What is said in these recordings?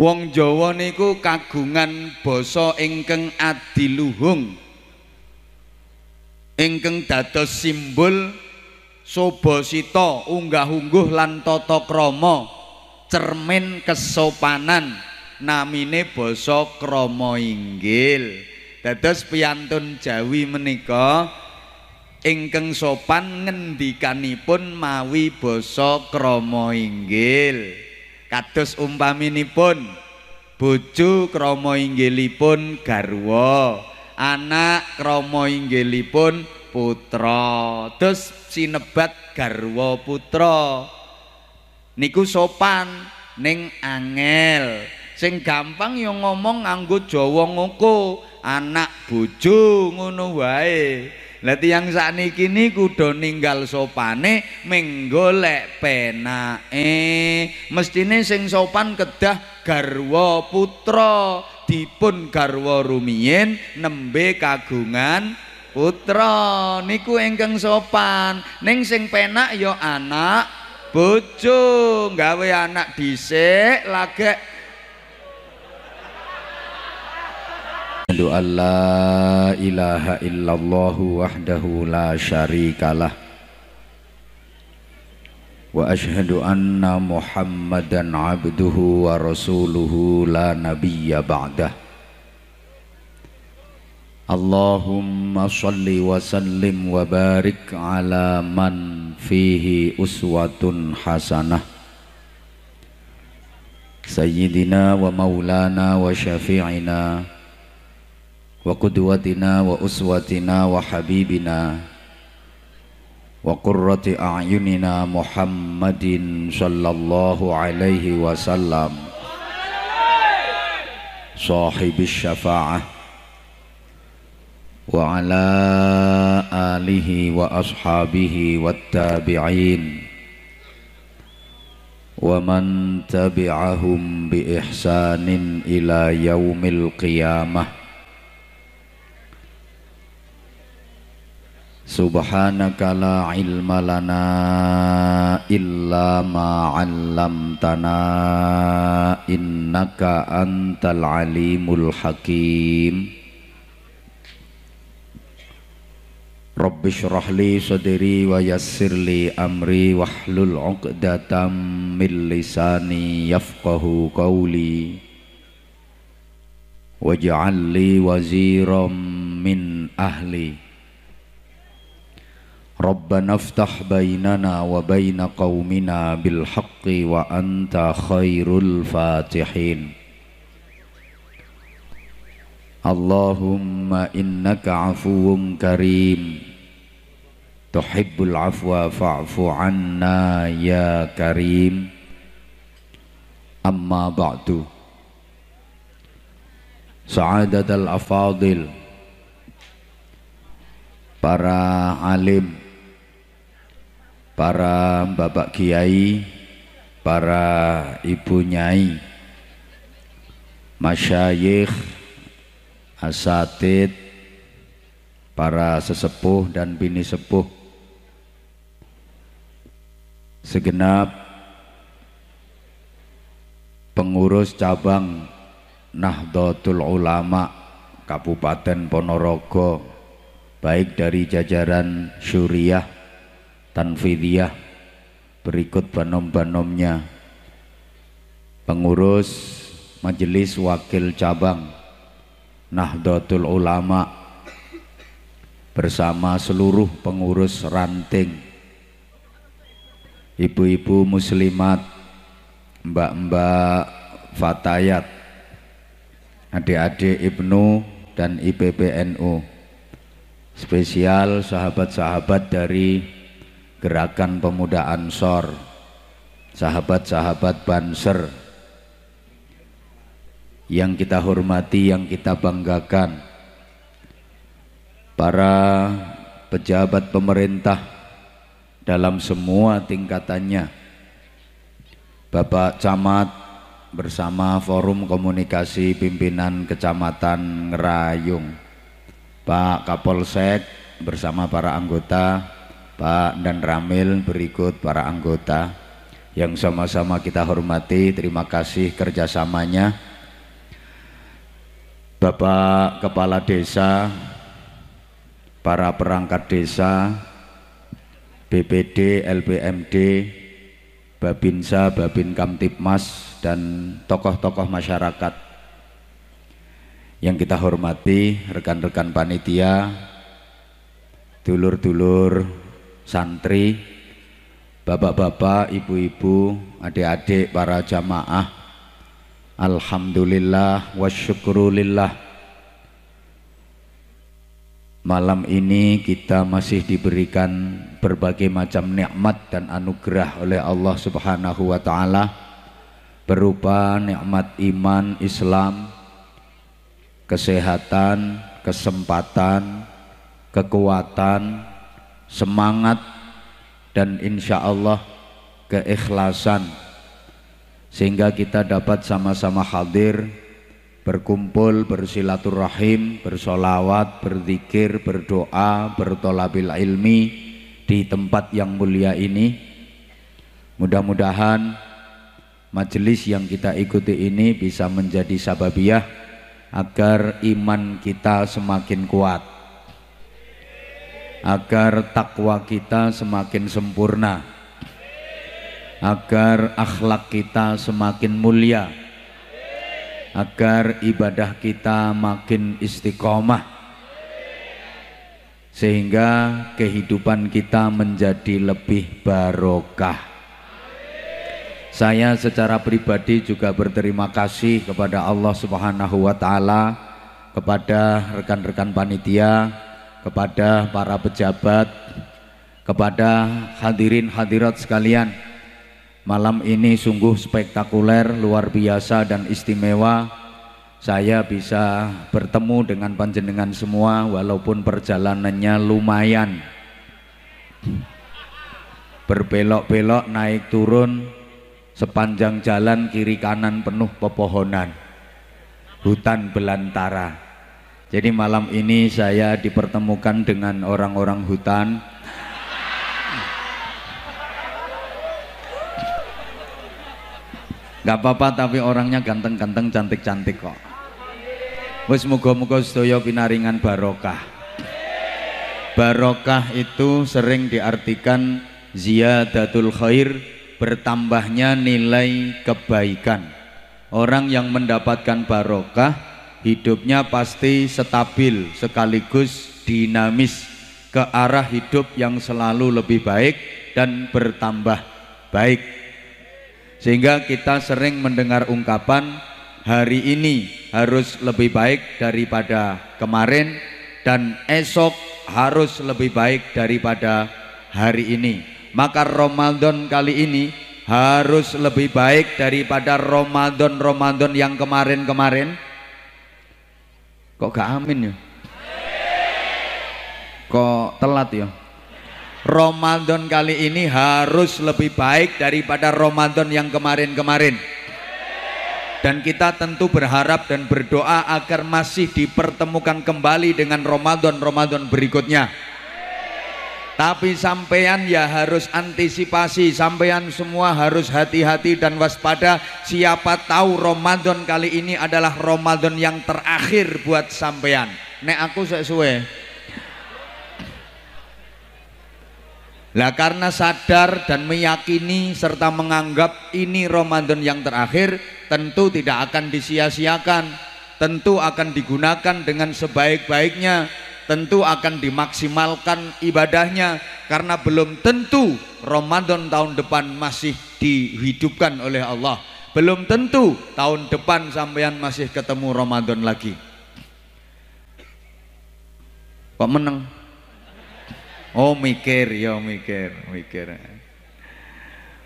Wong Jawa niku kagungan basa ingkang adiluhung. Ingkang dados simbol sobosita, unggah-ungguh lan tata krama, cermin kesopanan. Namine basa krama inggil. Dados piyantun Jawi menika ingkang sopan ngendikanipun mawi basa krama inggil. Kados umpaminipun bojo krama inggilipun garwa anak krama inggilipun putra. Terus sinebat garwa putra. Niku sopan ning angel. Sing gampang yo ngomong nganggo Jawa ngoko anak bojo ngono wae Lah tiyang sakniki niku do ninggal sopane menggolek penake. Mestine sing sopan kedah garwa putra dipun garwa rumiyin nembe kagungan putra niku ingkang sopan. Ning sing penak ya anak bojo gawe anak dhisik lagek Asyhadu an la ilaha illallah wahdahu la syarikalah Wa asyhadu anna Muhammadan abduhu wa rasuluhu la nabiyya ba'dah. Allahumma salli wa sallim wa barik ala man fihi uswatun hasanah. Sayyidina وقدوتنا وأسوتنا وحبيبنا وقرة أعيننا محمد صلى الله عليه وسلم. صاحب الشفاعة. وعلى آله وأصحابه والتابعين. ومن تبعهم بإحسان إلى يوم القيامة. Subhanaka la ilma lana illa ma 'allamtana innaka antal alimul hakim. Rabbi li sadri wa yassir li amri wahlul 'uqdatam min lisani yafqahu qawli. Waj'al li waziran min ahli ربنا افتح بيننا وبين قومنا بالحق وأنت خير الفاتحين اللهم إنك عفو كريم تحب العفو فاعف عنا يا كريم أما بعد سعادة الأفاضل para alim para bapak kiai, para ibu nyai, masyayikh, asatid, para sesepuh dan bini sepuh, segenap pengurus cabang Nahdlatul Ulama Kabupaten Ponorogo baik dari jajaran syuriah tanfidiyah berikut banom-banomnya pengurus majelis wakil cabang Nahdlatul Ulama bersama seluruh pengurus ranting ibu-ibu muslimat mbak-mbak fatayat adik-adik Ibnu dan IPPNU spesial sahabat-sahabat dari Gerakan Pemuda Ansor, sahabat-sahabat Banser. Yang kita hormati, yang kita banggakan, para pejabat pemerintah dalam semua tingkatannya, Bapak Camat bersama Forum Komunikasi Pimpinan Kecamatan Ngerayung, Pak Kapolsek bersama para anggota, Pak dan Ramil berikut para anggota yang sama-sama kita hormati terima kasih kerjasamanya. Bapak Kepala Desa para perangkat desa BPD, LPMD, Babinsa, Babin Kamtipmas dan tokoh-tokoh masyarakat yang kita hormati, rekan-rekan panitia, dulur-dulur santri, bapak-bapak, ibu-ibu, adik-adik, para jamaah. Alhamdulillah wa syukurulillah Malam ini kita masih diberikan berbagai macam nikmat dan anugerah oleh Allah Subhanahu wa taala berupa nikmat iman Islam, kesehatan, kesempatan, kekuatan, semangat dan insya Allah keikhlasan sehingga kita dapat sama-sama hadir berkumpul, bersilaturahim, bersolawat, berzikir, berdoa, bertolabil ilmi di tempat yang mulia ini. Mudah-mudahan majelis yang kita ikuti ini bisa menjadi sababiah agar iman kita semakin kuat. Agar takwa kita semakin sempurna. Agar akhlak kita semakin mulia agar ibadah kita makin istiqomah sehingga kehidupan kita menjadi lebih barokah. Saya secara pribadi juga berterima kasih kepada Allah Subhanahu wa taala, kepada rekan-rekan panitia, kepada para pejabat, kepada hadirin hadirat sekalian Malam ini sungguh spektakuler, luar biasa dan istimewa. Saya bisa bertemu dengan panjenengan semua walaupun perjalanannya lumayan. Berbelok-belok naik turun sepanjang jalan kiri kanan penuh pepohonan. Hutan belantara. Jadi malam ini saya dipertemukan dengan orang-orang hutan Gak apa-apa tapi orangnya ganteng-ganteng cantik-cantik kok. Wis muga-muga sedaya pinaringan barokah. Barokah itu sering diartikan ziyadatul khair, bertambahnya nilai kebaikan. Orang yang mendapatkan barokah hidupnya pasti stabil sekaligus dinamis ke arah hidup yang selalu lebih baik dan bertambah baik sehingga kita sering mendengar ungkapan hari ini harus lebih baik daripada kemarin dan esok harus lebih baik daripada hari ini. Maka Ramadan kali ini harus lebih baik daripada Ramadan-Ramadan yang kemarin-kemarin. Kok gak amin ya? Kok telat ya? Ramadan kali ini harus lebih baik daripada Ramadan yang kemarin-kemarin. Dan kita tentu berharap dan berdoa agar masih dipertemukan kembali dengan Ramadan-Ramadan berikutnya. Tapi sampean ya harus antisipasi, sampean semua harus hati-hati dan waspada. Siapa tahu Ramadan kali ini adalah Ramadan yang terakhir buat sampean. Nek aku sesuai Lah karena sadar dan meyakini serta menganggap ini Ramadan yang terakhir, tentu tidak akan disia-siakan, tentu akan digunakan dengan sebaik-baiknya, tentu akan dimaksimalkan ibadahnya karena belum tentu Ramadan tahun depan masih dihidupkan oleh Allah. Belum tentu tahun depan sampean masih ketemu Ramadan lagi. Kok menang? Oh mikir, ya mikir, mikir.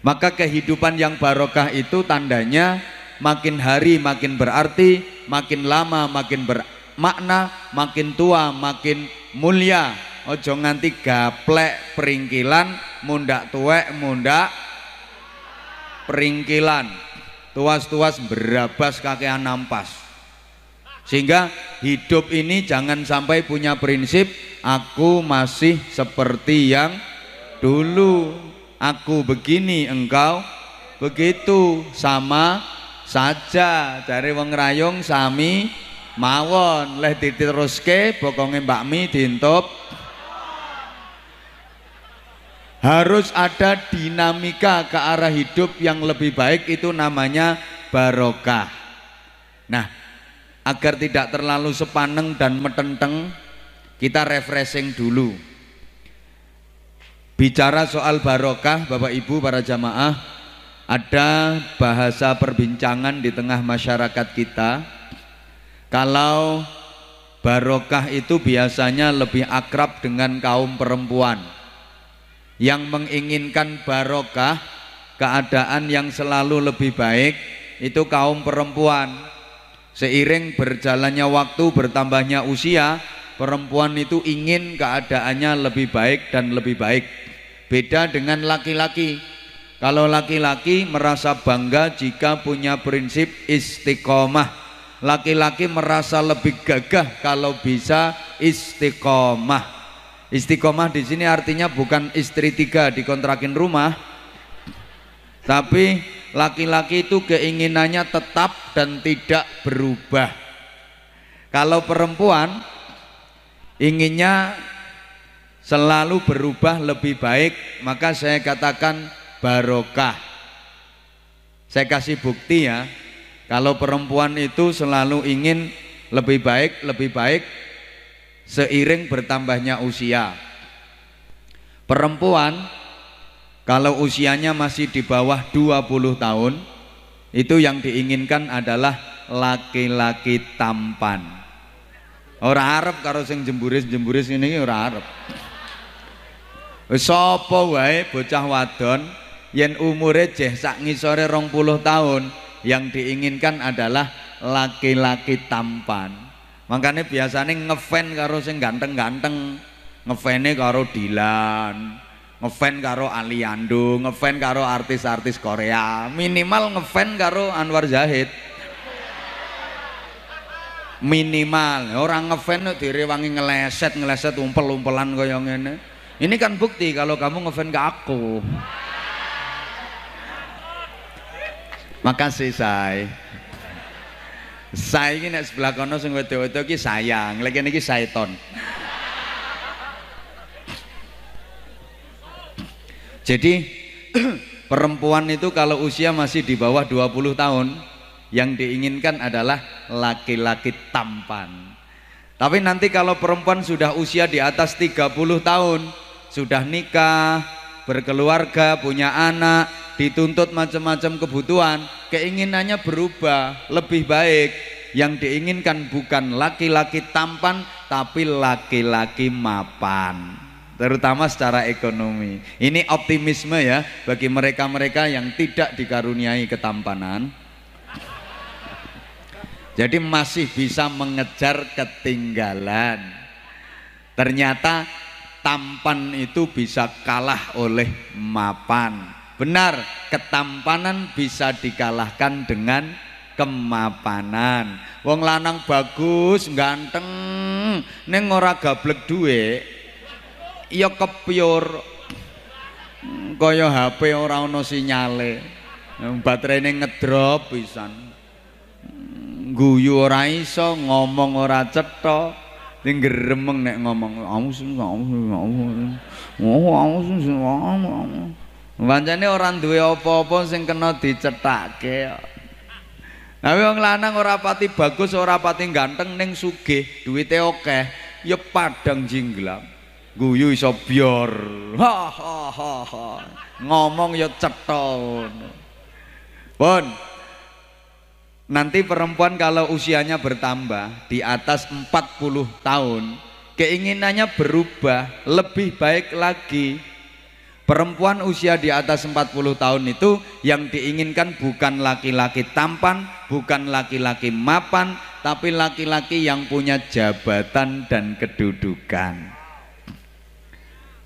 Maka kehidupan yang barokah itu tandanya makin hari makin berarti, makin lama makin bermakna, makin tua makin mulia. Ojo nganti gaplek peringkilan, mundak tuwek, mundak peringkilan. Tuas-tuas berabas kakean nampas. Sehingga hidup ini jangan sampai punya prinsip aku masih seperti yang dulu. Aku begini, engkau begitu sama saja dari wong rayung sami mawon. Leh diteruske Mbak Mi diintup harus ada dinamika ke arah hidup yang lebih baik itu namanya barokah. Nah agar tidak terlalu sepaneng dan metenteng kita refreshing dulu. Bicara soal barokah Bapak Ibu para jamaah ada bahasa perbincangan di tengah masyarakat kita kalau barokah itu biasanya lebih akrab dengan kaum perempuan. Yang menginginkan barokah keadaan yang selalu lebih baik itu kaum perempuan. Seiring berjalannya waktu bertambahnya usia perempuan itu ingin keadaannya lebih baik dan lebih baik. Beda dengan laki-laki. Kalau laki-laki merasa bangga jika punya prinsip istiqomah. Laki-laki merasa lebih gagah kalau bisa istiqomah. Istiqomah di sini artinya bukan istri tiga dikontrakin rumah, tapi laki-laki itu keinginannya tetap dan tidak berubah. Kalau perempuan inginnya selalu berubah lebih baik, maka saya katakan barokah. Saya kasih bukti ya, kalau perempuan itu selalu ingin lebih baik, lebih baik seiring bertambahnya usia. Perempuan kalau usianya masih di bawah 20 tahun, itu yang diinginkan adalah laki-laki tampan. Orang Arab kalau sing jemburis-jemburis ini orang Arab. Sapa wae bocah wadon yen umure jeh sak ngisore rong puluh tahun yang diinginkan adalah laki-laki tampan. Makanya biasanya ngefan karo sing ganteng-ganteng. Ngefane karo Dilan. Ngefan karo Aliando. Ngefan karo artis-artis Korea. Minimal ngefan karo Anwar Zahid. Minimal. Orang ngefan direwangi ngeleset ngeleset umpel-umpelan kaya ngene. Ini kan bukti kalau kamu ngefan ke aku Makasih say. Saya ini sebelah kono sing wedo-wedo iki sayang, lagi niki saiton. Jadi perempuan itu kalau usia masih di bawah 20 tahun yang diinginkan adalah laki-laki tampan. Tapi nanti kalau perempuan sudah usia di atas 30 tahun, sudah nikah, berkeluarga, punya anak, dituntut macam-macam kebutuhan, keinginannya berubah, lebih baik. Yang diinginkan bukan laki-laki tampan, tapi laki-laki mapan. Terutama secara ekonomi. Ini optimisme ya bagi mereka-mereka yang tidak dikaruniai ketampanan. Jadi masih bisa mengejar ketinggalan. Ternyata tampan itu bisa kalah oleh mapan. Benar, ketampanan bisa dikalahkan dengan kemapanan. Wong lanang bagus, ganteng, neng ora gablek duwe, ya kepiur. Kaya HP ora ana sinyale. Baterainya ngedrop pisan. Guyu ora iso, ngomong ora cetha. Ning geremeng nek ngomong, "Amus, amus, amus." Amus. Pancene ora duwe apa-apa sing kena dicethake. Tapi wong lanang ora pati bagus, ora pati ganteng ning sugih, duwite akeh, ya padang jinglang. Guyu iso bior. Ha ha ha. Ngomong ya cetha ngono. Pun Nanti perempuan kalau usianya bertambah di atas 40 tahun, keinginannya berubah, lebih baik lagi. Perempuan usia di atas 40 tahun itu yang diinginkan bukan laki-laki tampan, bukan laki-laki mapan, tapi laki-laki yang punya jabatan dan kedudukan.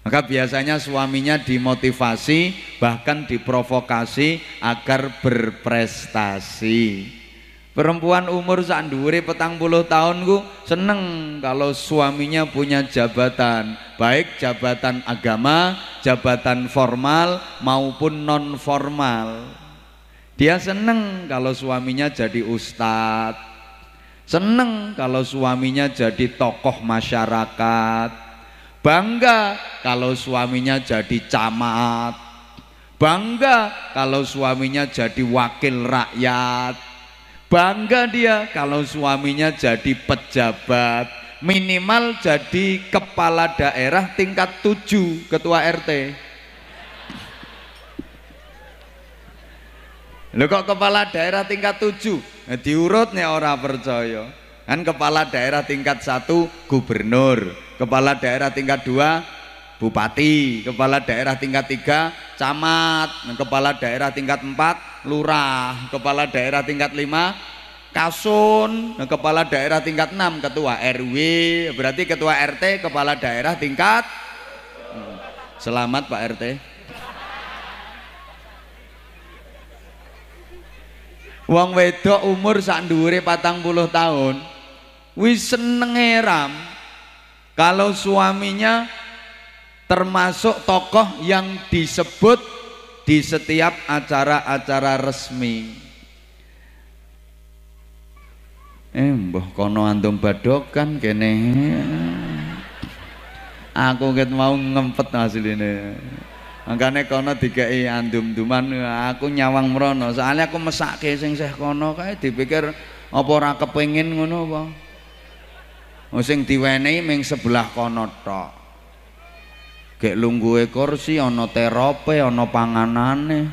Maka biasanya suaminya dimotivasi, bahkan diprovokasi agar berprestasi. Perempuan umur sak dhuwure petang puluh tahun ku seneng kalau suaminya punya jabatan, baik jabatan agama, jabatan formal maupun non formal. Dia seneng kalau suaminya jadi ustadz, seneng kalau suaminya jadi tokoh masyarakat, bangga kalau suaminya jadi camat, bangga kalau suaminya jadi wakil rakyat, bangga dia kalau suaminya jadi pejabat, minimal jadi kepala daerah tingkat tujuh ketua RT. Lho kok kepala daerah tingkat 7? Nah, diurut nih orang percaya. Kan kepala daerah tingkat 1 gubernur, kepala daerah tingkat 2 bupati, kepala daerah tingkat 3 camat, kepala daerah tingkat 4 lurah, kepala daerah tingkat 5 kasun, kepala daerah tingkat 6 ketua RW, berarti ketua RT kepala daerah tingkat hmm. Selamat Pak RT. Wong wedok umur sak dhuwure puluh tahun wis seneng ram kalau suaminya termasuk tokoh yang disebut di setiap acara-acara resmi. Eh, mbah kono antum badokan kene. Aku ket mau ngempet asline. Makanya kono dikai andum-duman aku nyawang merono. Soalnya aku mesake sing seh kono kae dipikir apa ora kepengin ngono apa. Oh, sing diwenehi ming sebelah kono tok. Gek lungguhe kursi ana terope ana panganane.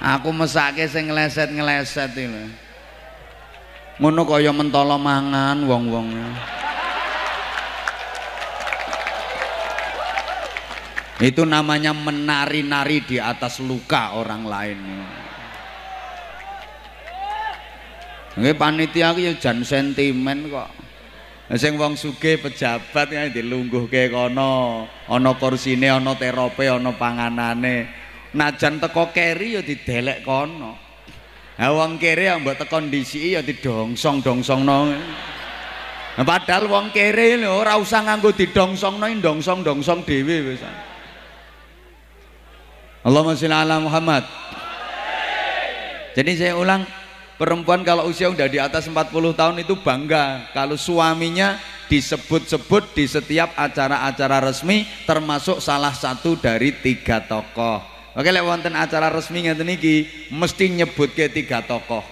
Aku mesake sing ngleset-ngleset iki Ngono kaya mangan wong-wong. Itu namanya menari-nari di atas luka orang lain. Ini panitia ya jan sentimen kok. Sing wong sugih pejabat ya dilungguhke kono, ana kursine, ana terope, ana panganane. Najan teko keri ya didelek kono. Ha wong kere yang mbok teko ndisiki ya didongsong-dongsongno. Padahal wong kere lho ora usah nganggo didongsongno, dongsong-dongsong dhewe wis. Allahumma sholli ala Muhammad. Jadi saya ulang, perempuan kalau usia udah di atas 40 tahun itu bangga kalau suaminya disebut-sebut di setiap acara-acara resmi termasuk salah satu dari tiga tokoh. Oke, lek wonten acara resmi ngeten iki mesti nyebut ke tiga tokoh.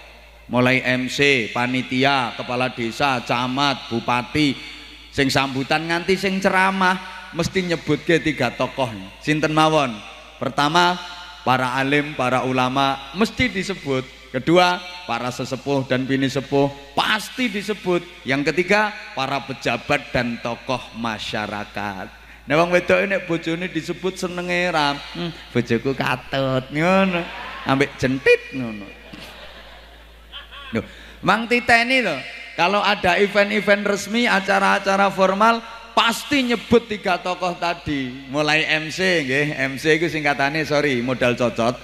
Mulai MC, panitia, kepala desa, camat, bupati, sing sambutan nganti sing ceramah mesti nyebut ke tiga tokoh. Sinten mawon? Pertama, para alim, para ulama mesti disebut. Kedua, para sesepuh dan bini sepuh pasti disebut. Yang ketiga, para pejabat dan tokoh masyarakat. Nah, wong wedok ini bojone disebut senenge ram. Hmm, bojoku katut ngono. Ambek jentit ngono. Loh, Mang Tita ini loh, kalau ada event-event resmi, acara-acara formal, pasti nyebut tiga tokoh tadi mulai MC nggih MC itu singkatannya sorry modal cocot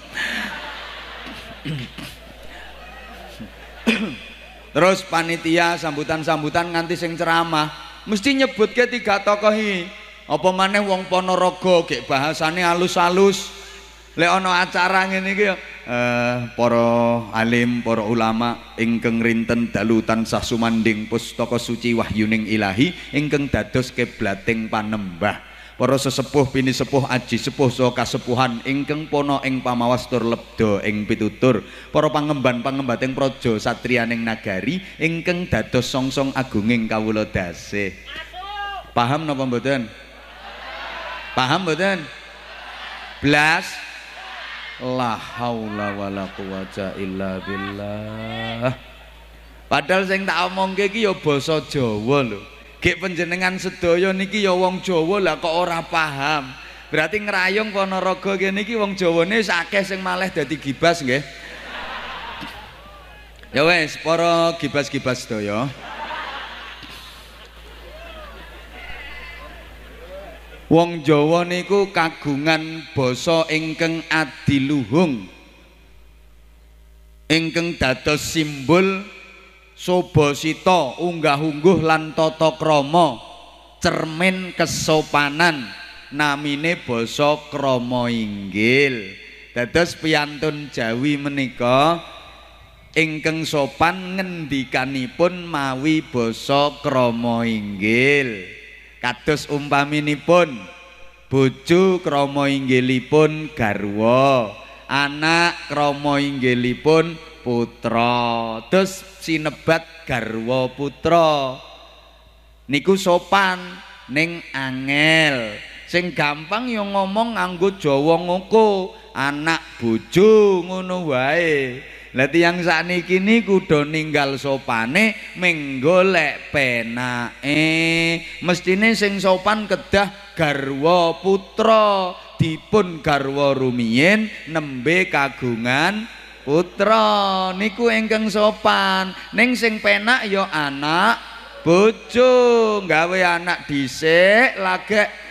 terus panitia sambutan-sambutan nganti sing ceramah mesti nyebut ke tiga tokoh ini apa maneh wong Ponorogo gek bahasane halus-halus lek ana acara ngene iki eh, para alim, para ulama ingkang rinten dalu tansah sumanding pustaka suci wahyuning ilahi ingkang dados keblating panembah. Para sesepuh pini sepuh aji sepuh saha kasepuhan ingkang pono ing pamawas tur lebda ing pitutur para pangemban pangembating praja satriyaning nagari ingkang dados songsong agunging kawula dasih. Paham napa mboten? Paham mboten? Blas la haula wala quwata illa billah padahal sing tak omongke iki ya basa Jawa lho gek panjenengan sedaya niki ya wong Jawa lah kok ora paham? Berarti ngrayung Ponorogo kene iki wong Jawane wis akeh sing malih dadi gibas nggih. Ya wes para gibas-gibas sedaya. Wong Jawa niku kagungan basa ingkang adiluhung. Ingkang dados simbol sobosita, unggah-ungguh lan tata krama, cermin kesopanan namine basa krama inggil. dados piyantun Jawi menika ingkang sopan ngendikanipun mawi basa krama inggil kados umpaminipun bojo krama inggilipun garwa anak krama inggilipun putra. Terus sinebat garwa putra. Niku sopan ning angel. Sing gampang yo ngomong nganggo Jawa ngoko anak bojo ngono wae. Lah tiyang sakniki niku do ninggal sopane menggolek penake. Mestine sing sopan kedah garwa putra. Dipun garwa rumiyin nembe kagungan putra niku ingkang sopan. Ning sing penak ya anak bojo gawe anak dhisik lagek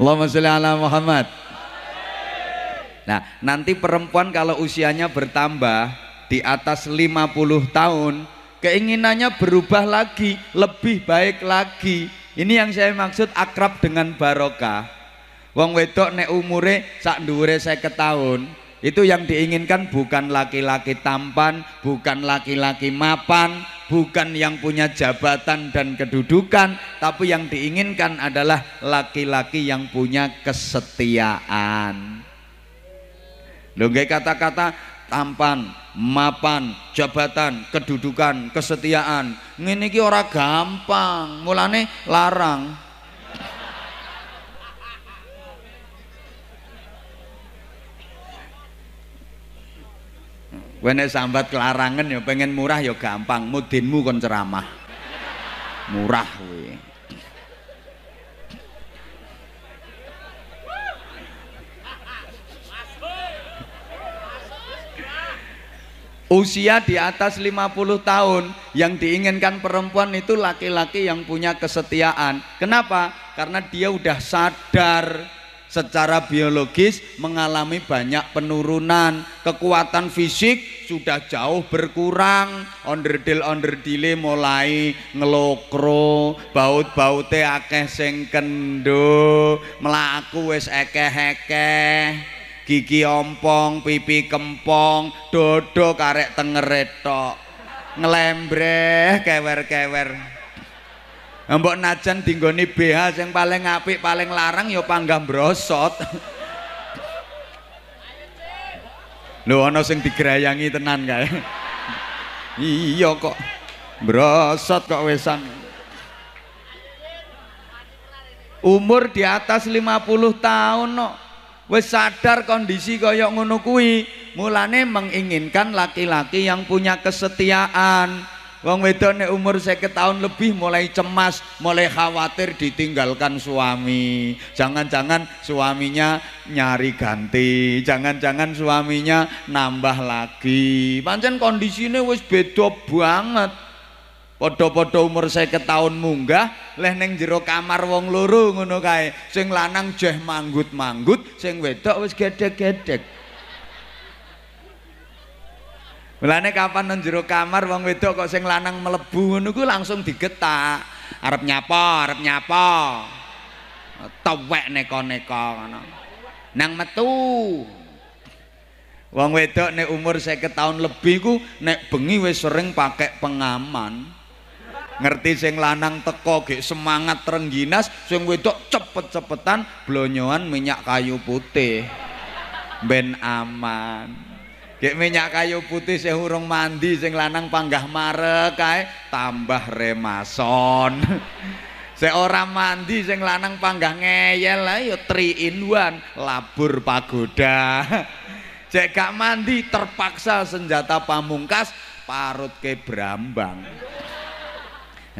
Allahumma sholli ala Muhammad. Nah, nanti perempuan kalau usianya bertambah di atas 50 tahun, keinginannya berubah lagi, lebih baik lagi. Ini yang saya maksud akrab dengan barokah. Wong wedok nek umure sak dhuwure 50 tahun, itu yang diinginkan bukan laki-laki tampan, bukan laki-laki mapan, bukan yang punya jabatan dan kedudukan, tapi yang diinginkan adalah laki-laki yang punya kesetiaan. Loh kata-kata tampan, mapan, jabatan, kedudukan, kesetiaan. Ini ki ora gampang, mulane larang. Wene sambat kelarangan ya pengen murah ya gampang, mudinmu kon ceramah. Murah kuwi. Usia di atas 50 tahun yang diinginkan perempuan itu laki-laki yang punya kesetiaan. Kenapa? Karena dia udah sadar secara biologis mengalami banyak penurunan kekuatan fisik sudah jauh berkurang onderdil onderdile mulai ngelokro baut-baute akeh sing kendo melaku wis ekeh-ekeh gigi ompong pipi kempong dodo karek tengeretok ngelembreh kewer-kewer Mbok najan dinggoni BH yang paling apik, paling larang ya panggah brosot. Lho ana sing digerayangi tenan kae. iya kok. Brosot kok wesan. Umur di atas 50 tahun no. Wis sadar kondisi kaya ngono kuwi, mulane menginginkan laki-laki yang punya kesetiaan Wong wedok nek umur 50 tahun lebih mulai cemas, mulai khawatir ditinggalkan suami. Jangan-jangan suaminya nyari ganti, jangan-jangan suaminya nambah lagi. Pancen kondisine wis beda banget. Padha-padha umur 50 tahun munggah, leh ning jero kamar wong loro ngono kae. Sing lanang jeh manggut-manggut, sing wedok wis gedek-gedek. Mulane kapan nang jero kamar wong wedok kok sing lanang mlebu ngono ku langsung digetak. Arep nyapa, arep nyapa. Tewek neko-neko ngono. Nang metu. Wong wedok nek umur 50 tahun lebih ku nek bengi wis sering pakai pengaman. Ngerti sing lanang teko gek semangat rengginas, sing wedok cepet-cepetan blonyoan minyak kayu putih. Ben aman. Gek minyak kayu putih sing urung mandi sing lanang panggah marek kae tambah remason. Sing ora mandi sing lanang panggah ngeyel ya 3 in 1 labur pagoda. Cek gak mandi terpaksa senjata pamungkas parut ke brambang.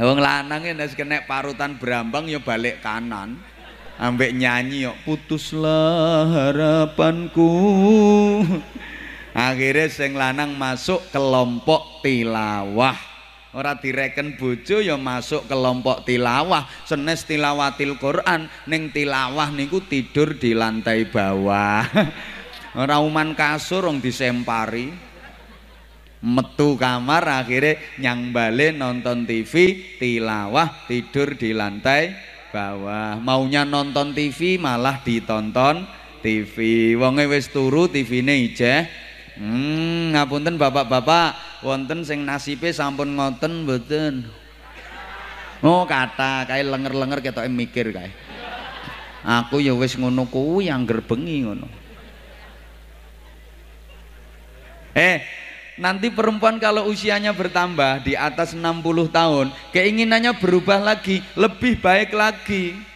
Wong lanang nek kena parutan brambang ya balik kanan. Ambek nyanyi yo putuslah harapanku. Akhirnya sing lanang masuk kelompok tilawah. Ora direken bojo ya masuk kelompok tilawah. Senes tilawatil Quran ning tilawah niku tidur di lantai bawah. Ora uman kasur wong disempari metu kamar akhirnya nyang bale nonton TV tilawah tidur di lantai bawah. Maunya nonton TV malah ditonton TV wonge wis turu TV-ne ijeh. Hmm ngapunten bapak-bapak wonten sing nasibe sampun ngoten mboten? Oh kata kae lenger-lenger ketoke mikir kae. Aku ya wis ngono kuwi angger bengi ngono. Eh nanti perempuan kalau usianya bertambah di atas 60 tahun keinginannya berubah lagi lebih baik lagi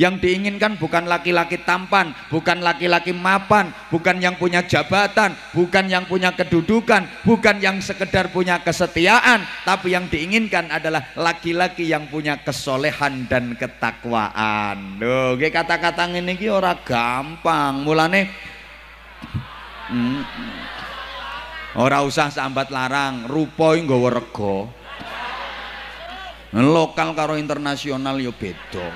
yang diinginkan bukan laki-laki tampan, bukan laki-laki mapan, bukan yang punya jabatan, bukan yang punya kedudukan, bukan yang sekedar punya kesetiaan, tapi yang diinginkan adalah laki-laki yang punya kesolehan dan ketakwaan. Loh, kata-kata ini ki ora gampang. Mulane hmm, ora usah sambat larang, rupa nggawa rega. Lokal karo internasional yo beda.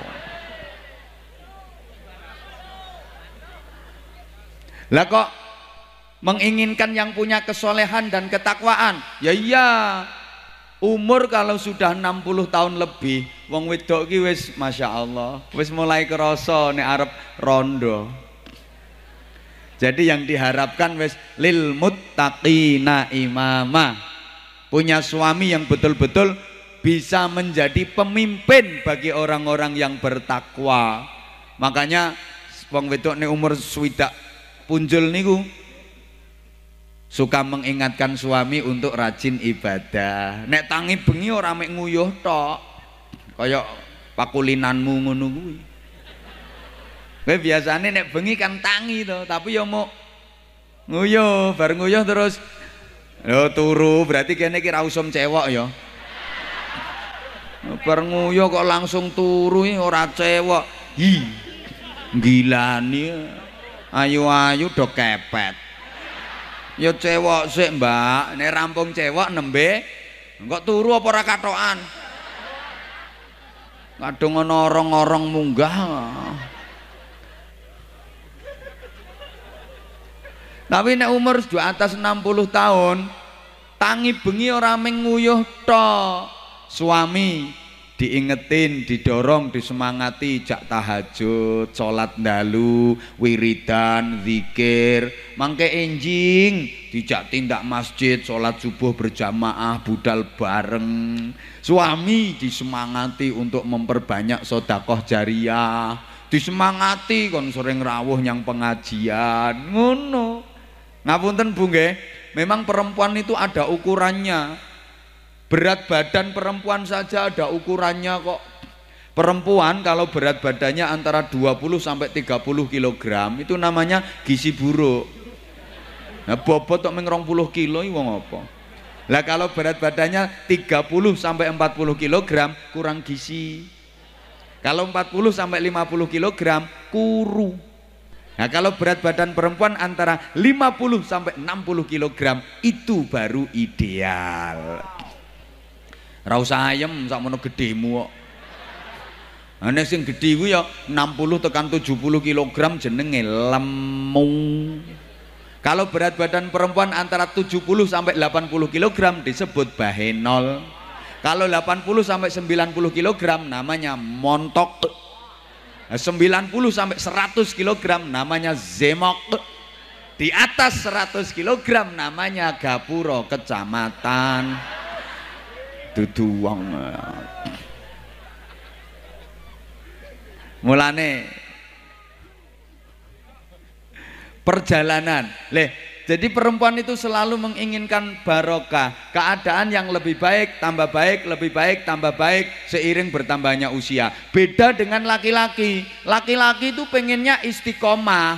Lah kok menginginkan yang punya kesolehan dan ketakwaan? Ya iya. Umur kalau sudah 60 tahun lebih, wong wedok ki wis Masya Allah, wis mulai kerasa nek arep rondo. Jadi yang diharapkan wis lil muttaqina imama. Punya suami yang betul-betul bisa menjadi pemimpin bagi orang-orang yang bertakwa. Makanya wong wedok nek umur swidak punjul niku suka mengingatkan suami untuk rajin ibadah. Nek tangi bengi ora mek nguyuh tok. Kaya pakulinanmu ngono. Kowe biasane nek bengi kan tangi to, tapi ya mau nguyuh, bar nguyuh terus yo turu, berarti kene iki ra usum cewek ya. Bar nguyuh kok langsung turu ora cewek. Hi. Gilani ayu-ayu do kepet ya cewek sih mbak ini rampung cewek nembe kok turu apa ora katokan kadung ana orang-orang munggah tapi nek umur di atas 60 tahun tangi bengi ora menguyuh tok suami diingetin, didorong, disemangati jak tahajud, sholat dalu, wiridan, zikir, mangke enjing, dijak tindak masjid, sholat subuh berjamaah, budal bareng. Suami disemangati untuk memperbanyak sodakoh jariah, disemangati kon sering rawuh yang pengajian, ngono. Ngapunten Bu memang perempuan itu ada ukurannya Berat badan perempuan saja ada ukurannya kok. Perempuan kalau berat badannya antara 20 sampai 30 kg itu namanya gizi buruk. Nah, bobot tok meng 20 kilo wong apa? Lah kalau berat badannya 30 sampai 40 kg kurang gizi. Kalau 40 sampai 50 kg kuru. Nah kalau berat badan perempuan antara 50 sampai 60 kg itu baru ideal. Ra usah ayem sakmono gedhemu kok. Ana sing gedhe kuwi ya 60 tekan 70 kg jenenge lemu. Kalau berat badan perempuan antara 70 sampai 80 kg disebut bahenol. Kalau 80 sampai 90 kg namanya montok. 90 sampai 100 kg namanya zemok. Di atas 100 kg namanya gapuro kecamatan. Dudu wong. Mulane perjalanan. Leh jadi perempuan itu selalu menginginkan barokah, keadaan yang lebih baik, tambah baik, lebih baik, tambah baik seiring bertambahnya usia. Beda dengan laki-laki. Laki-laki itu pengennya istiqomah,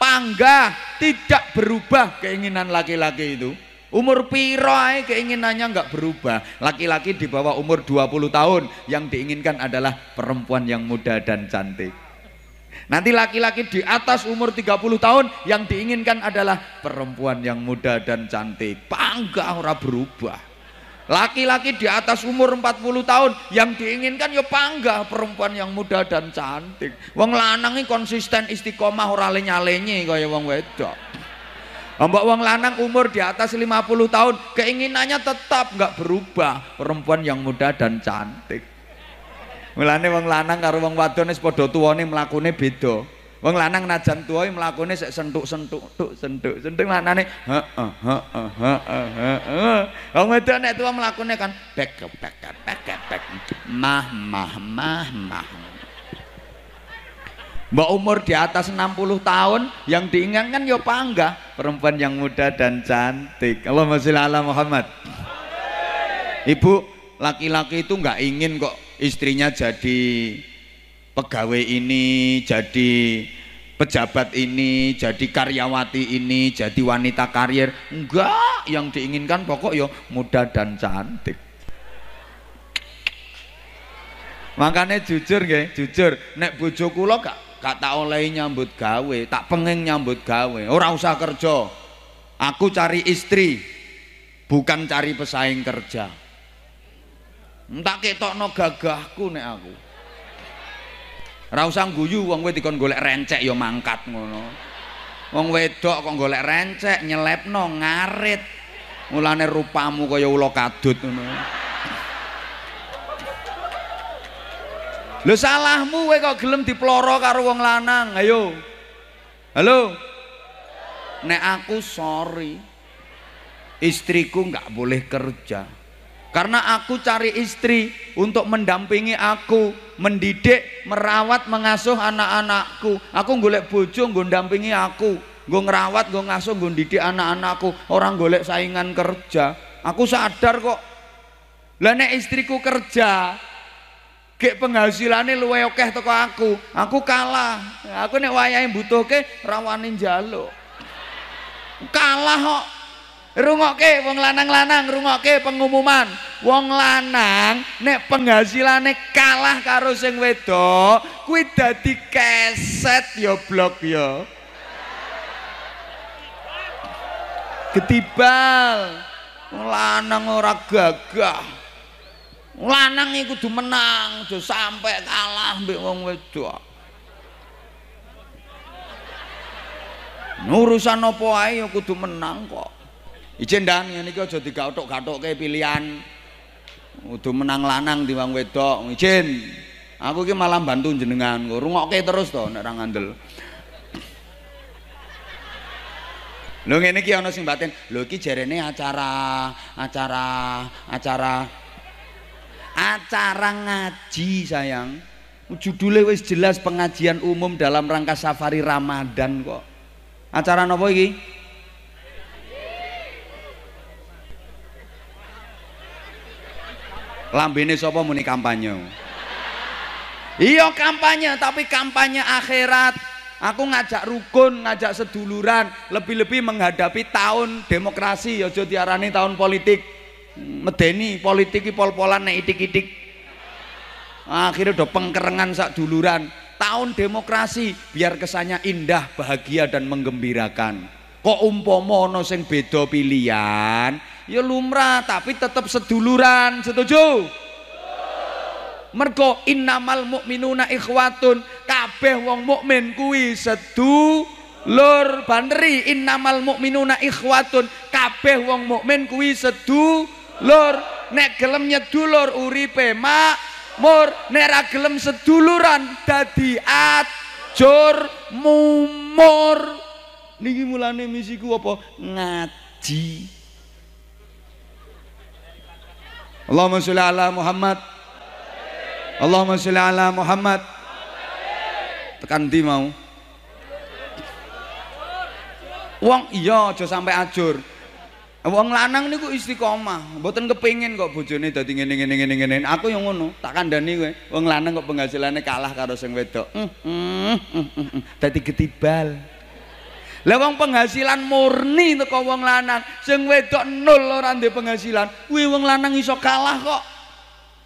panggah, tidak berubah keinginan laki-laki itu. Umur piro ae keinginannya nggak berubah. Laki-laki di bawah umur 20 tahun yang diinginkan adalah perempuan yang muda dan cantik. Nanti laki-laki di atas umur 30 tahun yang diinginkan adalah perempuan yang muda dan cantik. Pangga ora berubah. Laki-laki di atas umur 40 tahun yang diinginkan ya pangga perempuan yang muda dan cantik. Wong lanang konsisten istiqomah ora lenye-lenye kaya wong wedok. Mbak wong lanang umur di atas 50 tahun keinginannya tetap nggak berubah perempuan yang muda dan cantik mulane wong lanang karo wong wadon wis padha tuwane mlakune beda wong lanang najan tuwa mlakune sik sentuk-sentuk tuk sentuk sentuk lanane heeh heeh heeh wong wedok nek tuwa mlakune kan bek bek bek bek mah mah mah mah Mbak umur di atas 60 tahun yang diingatkan ya pangga perempuan yang muda dan cantik. Allahumma sholli ala Muhammad. Ibu, laki-laki itu nggak ingin kok istrinya jadi pegawai ini, jadi pejabat ini, jadi karyawati ini, jadi wanita karir. Enggak, yang diinginkan pokok ya muda dan cantik. Makanya jujur nggih, jujur nek bojo kula gak gak tak oleh nyambut gawe tak pengen nyambut gawe ora usah kerja aku cari istri bukan cari pesaing kerja tak ketokno gagahku nek aku ora usah guyu wong kowe dikon golek rencek ya mangkat ngono wong wedok kok golek rencek nyelepno ngarit mulane rupamu kaya ula kadut ngono Lho salahmu kowe kok gelem diploro karo wong lanang. Ayo. Halo. Nek aku sorry. Istriku nggak boleh kerja. Karena aku cari istri untuk mendampingi aku, mendidik, merawat, mengasuh anak-anakku. Aku golek bojo nggo ndampingi aku, nggo ngerawat, nggo ngasuh, nggo didik anak-anakku. Orang golek saingan kerja. Aku sadar kok. Lah nek istriku kerja, gek penghasilane luwe akeh teko aku. Aku kalah. Aku nek wayahe butuhke rawani njaluk. Kalah kok. Rungokke wong lanang-lanang rungokke pengumuman. Wong lanang nek penghasilane kalah karo sing wedok, kuwi dadi keset ya blok ya. Ketibal. Lanang ora gagah lanang iku kudu menang aja sampai kalah mbek wong wedok urusan apa ae ya kudu menang kok izin dan. Ngene iki aja digathuk-gathukke pilihan. Kudu menang lanang wong wedok. Izin aku iki malah bantu jenengan. Rungokke terus to nek ora ngandel. Lho ngene iki ana sing batin. Lho iki jarene acara acara acara acara ngaji sayang. Judulnya wis jelas pengajian umum dalam rangka safari Ramadan kok. Acara apa iki lambene sapa muni kampanye? Iya kampanye tapi kampanye akhirat. Aku ngajak rukun ngajak seduluran lebih-lebih menghadapi tahun demokrasi. Ya diarani tahun politik. Medeni politik pol-polan nek itik-itik. Akhirnya udah pengkerengan sak duluran. Tahun demokrasi biar kesannya indah bahagia dan menggembirakan. Kok umpomo no sing beda pilihan ya lumrah tapi tetap seduluran setuju? Mergo innamal mu'minuna ikhwatun kabeh wong mukmin kuwi sedu lur banderi innamal mu'minuna ikhwatun kabeh wong mukmin kuwi sedu lur nek gelem nyedulur uripe makmur. Nek ra gelem seduluran dadi ajur mumur. Niki mulane misiku apa? Ngaji Allahumma sholli ala Muhammad Allahumma sholli ala Muhammad tekan di mau Wong iya aja sampai ajur Wong lanang niku istiqomah, mboten kepengin kok bojone dadi ngene ngene ngene ngene. Aku yang ngono, tak kandhani kowe. Wong lanang kok penghasilannya kalah karo sing wedok. Mm, mm, mm, dadi ketibal. Lah wong penghasilan murni teko wong lanang, sing wedok nol ora ndek penghasilan. Kuwi wong lanang iso kalah kok.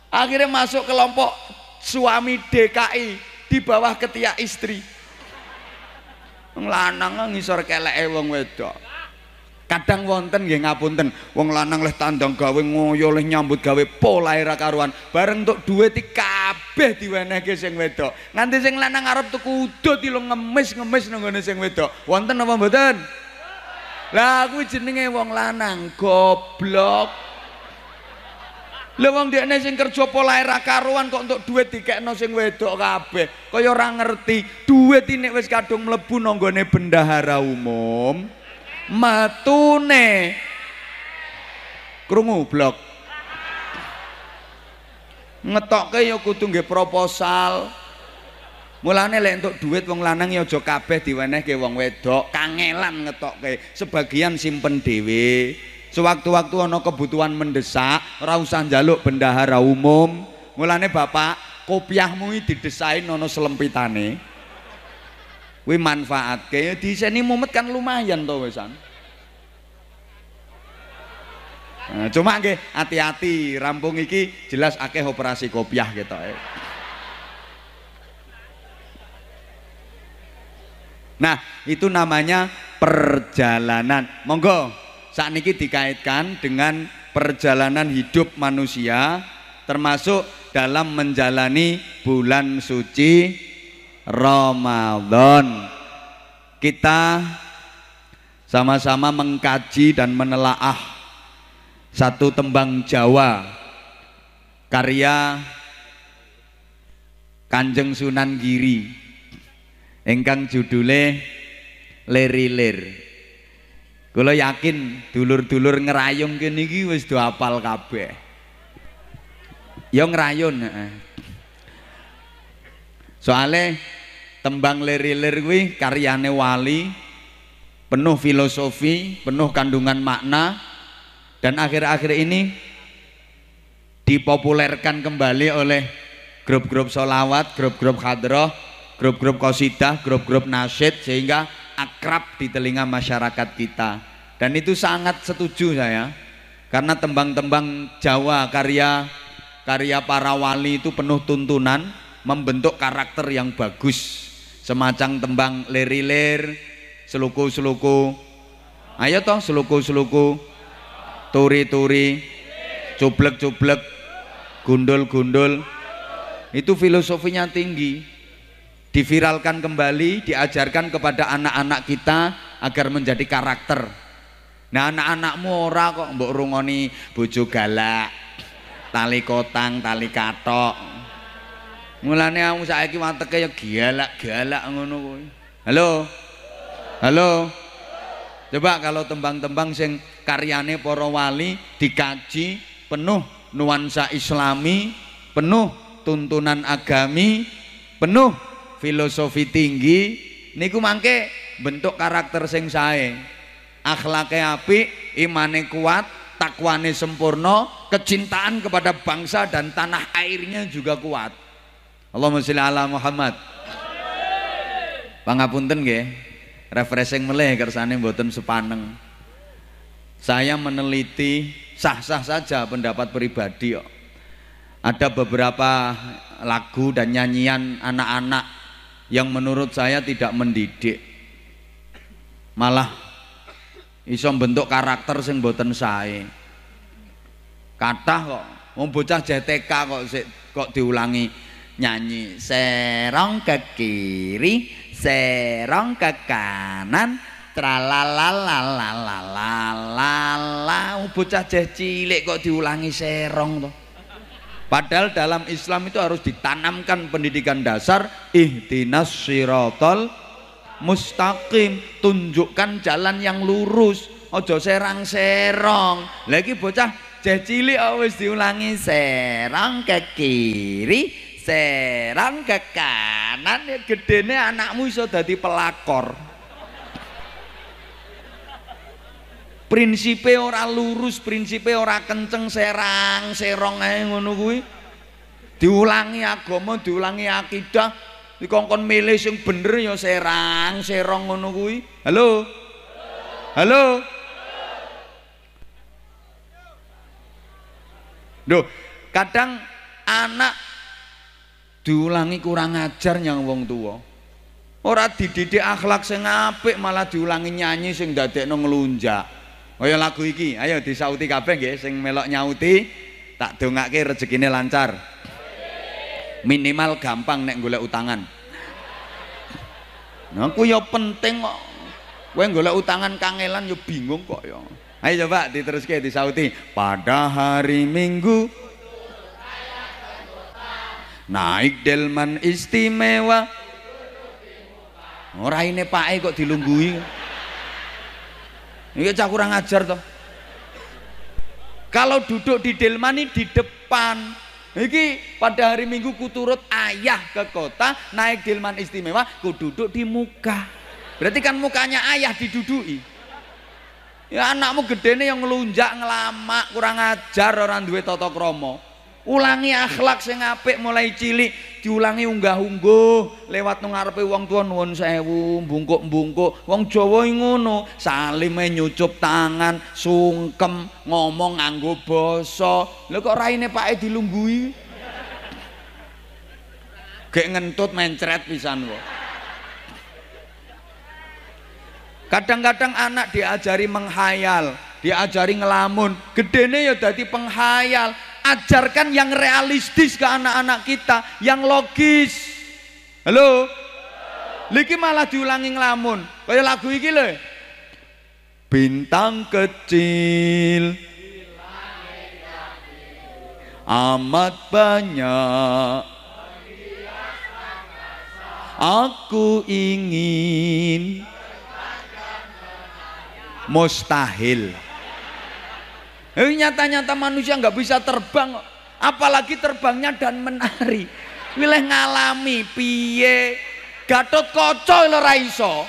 Akhirnya masuk kelompok suami DKI di bawah ketiak istri. Wong lanang ngisor keleke wong wedok kadang wonten nggih ngapunten wong lanang leh tandang gawe ngoyo leh nyambut gawe pola era karuan bareng untuk duit kabeh diwenehke sing wedok nganti sing lanang arep tuku udut lo ngemis ngemis nang sing wedok wonten apa mboten Lah kuwi jenenge wong lanang goblok. Lha wong dekne sing kerja polahe ra karuan kok untuk duit dikekno sing wedok kabeh. Kaya ora ngerti, duit ini wis kadung mlebu nanggone bendahara umum. Matune krungu blok. Ngetokke ya kudu nggih proposal. Mulane lek entuk duit wong lanang ya aja kabeh diwenehke wong wedok, kangelan ngetokke. Sebagian simpen dhewe. Sewaktu-waktu ana kebutuhan mendesak, ora usah njaluk bendahara umum. Mulane Bapak, kopiahmu didesain ana selempitane. Kuwi manfaatke ya diseni mumet kan lumayan to wisan. Nah, cuma nggih hati-hati rampung iki jelas akeh operasi kopiah gitu ya. Nah, itu namanya perjalanan. Monggo saat ini dikaitkan dengan perjalanan hidup manusia termasuk dalam menjalani bulan suci Ramadan. Kita sama-sama mengkaji dan menelaah satu tembang Jawa karya Kanjeng Sunan Giri engkang judule Leri-lir. Kula yakin dulur-dulur ngerayung kene iki wis do apal kabeh. Ya ngerayun heeh. Soale tembang lir-lir kuwi karyane wali penuh filosofi, penuh kandungan makna dan akhir-akhir ini dipopulerkan kembali oleh grup-grup solawat, grup-grup hadroh, grup-grup kosidah, grup-grup nasyid sehingga akrab di telinga masyarakat kita. Dan itu sangat setuju saya karena tembang-tembang Jawa karya karya para wali itu penuh tuntunan membentuk karakter yang bagus semacam tembang lir-lir seluku-seluku ayo toh seluku-seluku turi-turi cublek-cublek gundul-gundul itu filosofinya tinggi diviralkan kembali, diajarkan kepada anak-anak kita agar menjadi karakter. Nah, anak-anakmu ora kok mbok rungoni bojo galak, tali kotang, tali katok. Mulane aku saiki wateke ya galak-galak ngono kuwi. Halo. Halo. Coba kalau tembang-tembang sing karyane para wali dikaji penuh nuansa islami, penuh tuntunan agami, penuh filosofi tinggi niku mangke bentuk karakter sing sae akhlake apik imane kuat takwane sempurna kecintaan kepada bangsa dan tanah airnya juga kuat Allahumma sholli ala Muhammad. Pangapunten nggih. Refreshing meleh kersane mboten sepaneng. Saya meneliti sah-sah saja pendapat pribadi kok. Ada beberapa lagu dan nyanyian anak-anak yang menurut saya tidak mendidik. Malah iso bentuk karakter sing boten sae. Kathah kok. Wong bocah JTK kok kok diulangi nyanyi serong ke kiri serong ke kanan tralalalalalalala bocah cilik kok diulangi serong tuh Padahal dalam Islam itu harus ditanamkan pendidikan dasar ihtinas sirotol mustaqim, tunjukkan jalan yang lurus, ojo serang-serong. Lagi bocah ceh cilik wis diulangi serang ke kiri, serang ke kanan ya gedene anakmu iso dadi pelakor. prinsipe ora lurus prinsipe ora kenceng serang serong ae ngono kuwi. Diulangi agama diulangi akidah dikongkon milih sing bener ya serang serong ngono kuwi. Halo? Halo? Duh, kadang anak diulangi kurang ajar yang wong tua. Ora dididik akhlak sing apik malah diulangi nyanyi sing dadekno nglunjak. Kaya lagu iki, ayo disauti kabeh nggih sing melok nyauti, tak dongake rezekine lancar. Minimal gampang nek golek utangan. Nah, aku ya penting kok. Kowe golek utangan kangelan yo bingung kok ya. Ayo coba diteruske disauti. Pada hari Minggu naik delman istimewa. Ora ini pake kok dilunggui. Ini cah kurang ajar toh. Kalau duduk di delman ini di depan. Iki pada hari Minggu ku turut ayah ke kota naik delman istimewa, ku duduk di muka. Berarti kan mukanya ayah didudui. Ya anakmu gede nih yang ngelunjak ngelamak kurang ajar orang duwe toto kromo. Ulangi akhlak sing apik mulai cilik, diulangi unggah-ungguh lewat nang ngarepe wong tuwa nuwun sewu, bungkuk-bungkuk. Wong Jawa ngono, salime nyucup tangan, sungkem, ngomong nganggo basa. Lha kok raine pake dilunggui? Gek ngentut mencret pisan kok. Kadang-kadang anak diajari menghayal, diajari ngelamun. Gedene ya dadi penghayal. Ajarkan yang realistis ke anak-anak kita, yang logis. Halo? Liki malah diulangi ngelamun. Kayak lagu iki lho. Bintang kecil amat banyak Aku ingin mustahil. Eh, nyata-nyata manusia nggak bisa terbang, apalagi terbangnya dan menari. Wileh ngalami piye Gatot Kaca lho ra iso.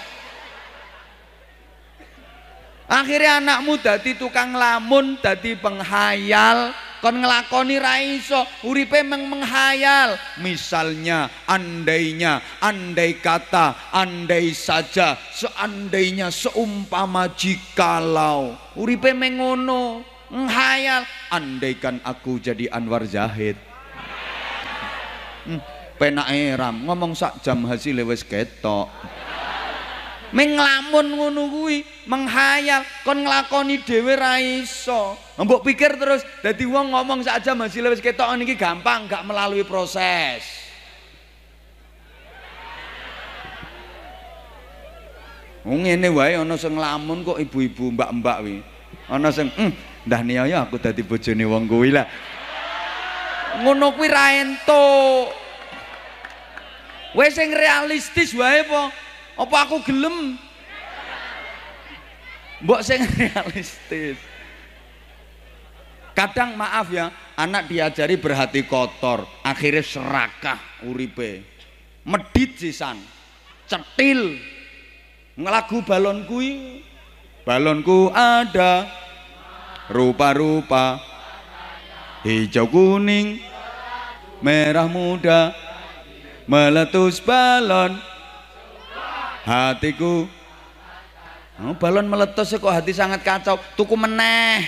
Akhirnya anakmu dadi tukang lamun, dadi penghayal, kon ngelakoni ra iso, uripe meng menghayal. Misalnya, andainya, andai kata, andai saja, seandainya, seumpama jikalau. Uripe mengono, menghayal. Andaikan aku jadi Anwar Zahid. Hmm, penak eram, ngomong sak jam hasil wis ketok menglamun ngono menghayal kon nglakoni dhewe ra iso mbok pikir terus dadi wong ngomong saja masih wis ketok niki gampang gak melalui proses Wong ngene wae ana sing nglamun kok ibu-ibu mbak-mbak wi. Ana sing, "Hmm, ndah niaya aku dadi bojone wong kuwi lah." Ngono kuwi ra entuk. Wes sing realistis wae po. Apa aku gelem? Mbok sing realistis. Kadang maaf ya, anak diajari berhati kotor, akhirnya serakah uripe. Medit sisan, cetil. Ngelagu balon kui, balonku ada rupa-rupa. Hijau kuning merah muda meletus balon. Hatiku. Oh, balon meletus kok hati sangat kacau. Tuku meneh.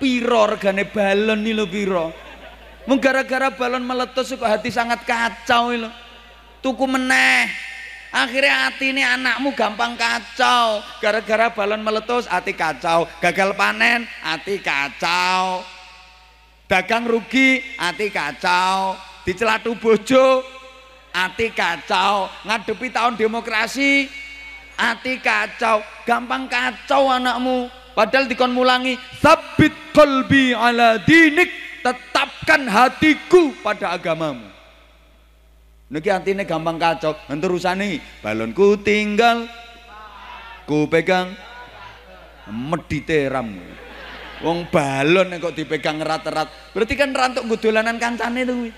Piro regane balon nih lo piro? Mau gara-gara balon meletus kok hati sangat kacau lo tuku meneh akhirnya hati ini anakmu gampang kacau. Gara-gara balon meletus hati kacau. Gagal panen hati kacau. Dagang rugi hati kacau. Dicelatu bojo ati kacau. Ngadepi tahun demokrasi ati kacau. Gampang kacau anakmu. Padahal dikon mulangi sabit kolbi ala dinik. Tetapkan hatiku pada agamamu Niki hatinya gampang kacau nih balonku tinggal. Ku pegang. Medite ramu wong balon kok dipegang erat-erat. Berarti kan rantuk ngudolanan kancane tuh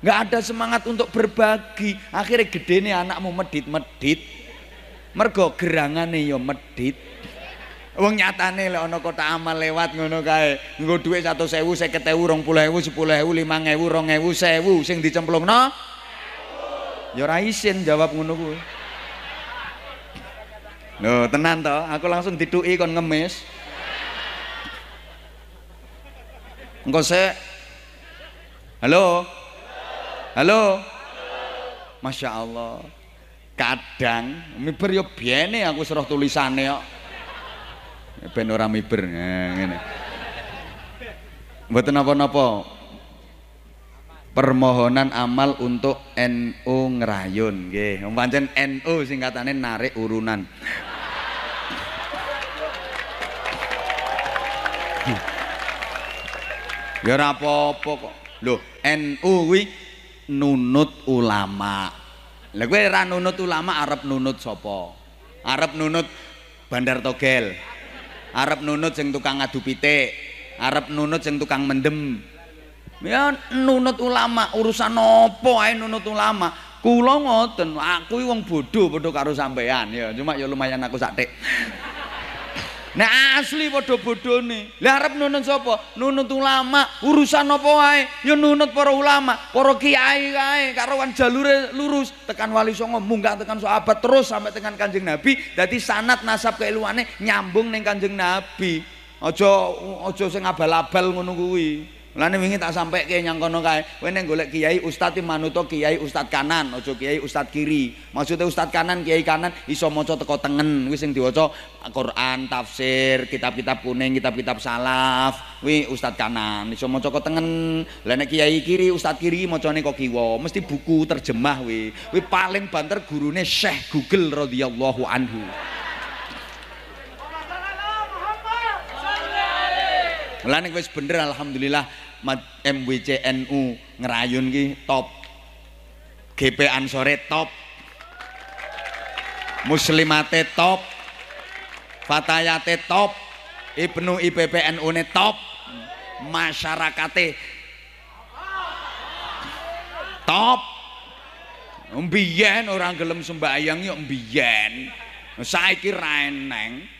nggak ada semangat untuk berbagi. Akhirnya gede nih anakmu medit-medit. Mergo gerangane yo medit Wong nyatane lek ana kota amal lewat ngono kae. Nggo dhuwit 100.000, 50.000, 20.000, 10.000, 5.000, 2.000, 1.000 sing dicemplungno. Ya ora isin jawab ngono kuwi. Lho, tenan to, aku langsung diduki kon ngemis. Engko sik. Halo. Halo? Masya Allah. Kadang miber yo biene aku suruh tulisane kok. Ben ora miber ngene. Mboten napa-napa. permohonan amal untuk NU ngerayun nggih. Pancen NU singkatannya narik urunan. Ya ora apa-apa kok. Lho NU kuwi nunut ulama. Lha kowe ora nunut ulama arep nunut sapa? Arep nunut bandar togel arep nunut sing tukang ngadu pitik arep nunut sing tukang mendem. Ya nunut ulama urusan apa ae nunut ulama? Kula ngoten aku wong bodoh padha karo sampean ya cuma ya lumayan aku saktik Nah asli padha bodhone. Lah arep nunut sapa? Nunut ulama. Urusan apa wae? Ya nunut para ulama, para kiai kae karowan jalure lurus tekan wali songo munggah tekan sahabat terus sampai tekan Kanjeng Nabi. Dadi sanat nasab keilmuane nyambung ning Kanjeng Nabi. Aja aja sing abal-abal ngono kuwi. Mulane wingi tak sampai ke nyang kono kae. Kowe ning golek kiai ustaz manuto kiai ustaz kanan, aja kiai ustaz kiri. Maksudnya ustaz kanan, kiai kanan iso maca teko tengen. Kuwi sing diwaca Quran, tafsir, kitab-kitab kuning, kitab-kitab salaf. Kuwi ustaz kanan, iso maca teko tengen. Lah nek kiai kiri, ustaz kiri macane kok kiwa. Mesti buku terjemah kuwi. Kuwi paling banter gurune Syekh Google radhiyallahu anhu. Mulane wis bener alhamdulillah MWC NU ngerayun ki top. GP Ansore top. Muslimate top. Fatayate top. Ibnu IPPNU ne top. Masyarakate top. Mbiyen orang gelem sembahyang yo mbiyen. Saiki ra eneng.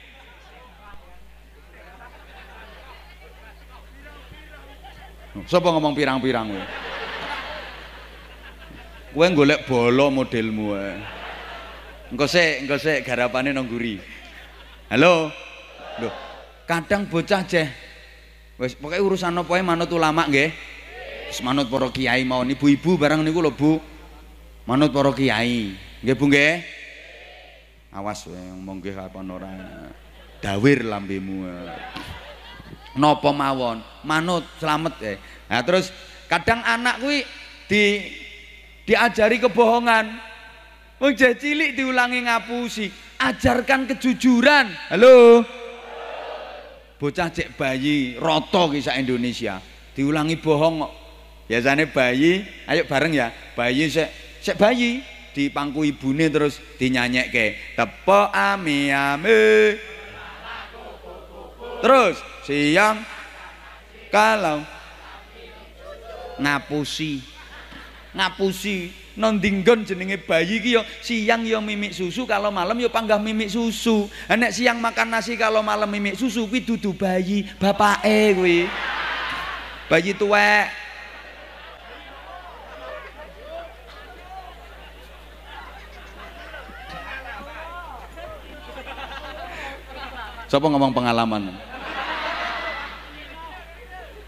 Sapa ngomong pirang-pirang kowe? Kowe golek bolo modelmu ae. Engko sik, engko sik garapane nang guri. Halo. Loh, kadang bocah jeh. Wis pokoke urusan apa ae manut ulama nggih. Wis manut para kiai mawon ibu-ibu barang niku lho Bu. Manut para kiai. Nggih Bu nggih. Awas kowe ngomong nggih kapan ora. Dawir lambemu. Napa mawon, manut selamat ya. Nah terus kadang anak kuwi di diajari kebohongan. Wong cilik diulangi ngapusi, ajarkan kejujuran. Halo. Bocah cek bayi roto kisah Indonesia, diulangi bohong kok. Biasanya bayi, ayo bareng ya. Bayi sek sek bayi di pangku ibune terus dinyanyekke. Tepo ami ami. Terus siang kalau ngapusi. Ngapusi nondinggon jenenge bayi ki yo siang yo mimik susu kalau malam yo panggah mimik susu. Nek siang makan nasi kalau malam mimik susu kuwi dudu bayi bapake kuwi. Bayi tuwek. Siapa ngomong pengalaman?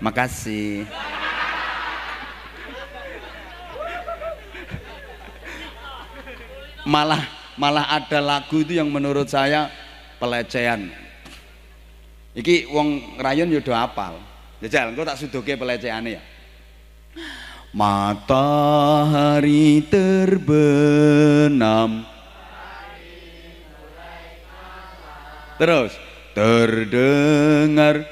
Makasih. Malah malah ada lagu itu yang menurut saya pelecehan. Iki wong rayon yo do apal. Jajal, engko tak sudoke pelecehane ya. Matahari terbenam Terus terdengar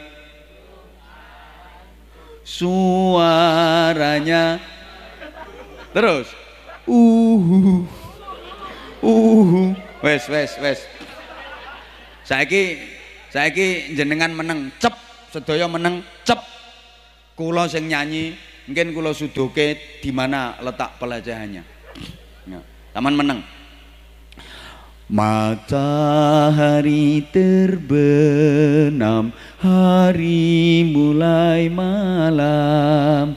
suaranya. Terus. Uhu. Uhu. Wes wes wes. Saiki saiki jenengan meneng cep. Sedaya meneng cep. Kula sing nyanyi mungkin kula sudoke di mana letak pelajarannya ya. taman meneng Matahari terbenam, hari mulai malam.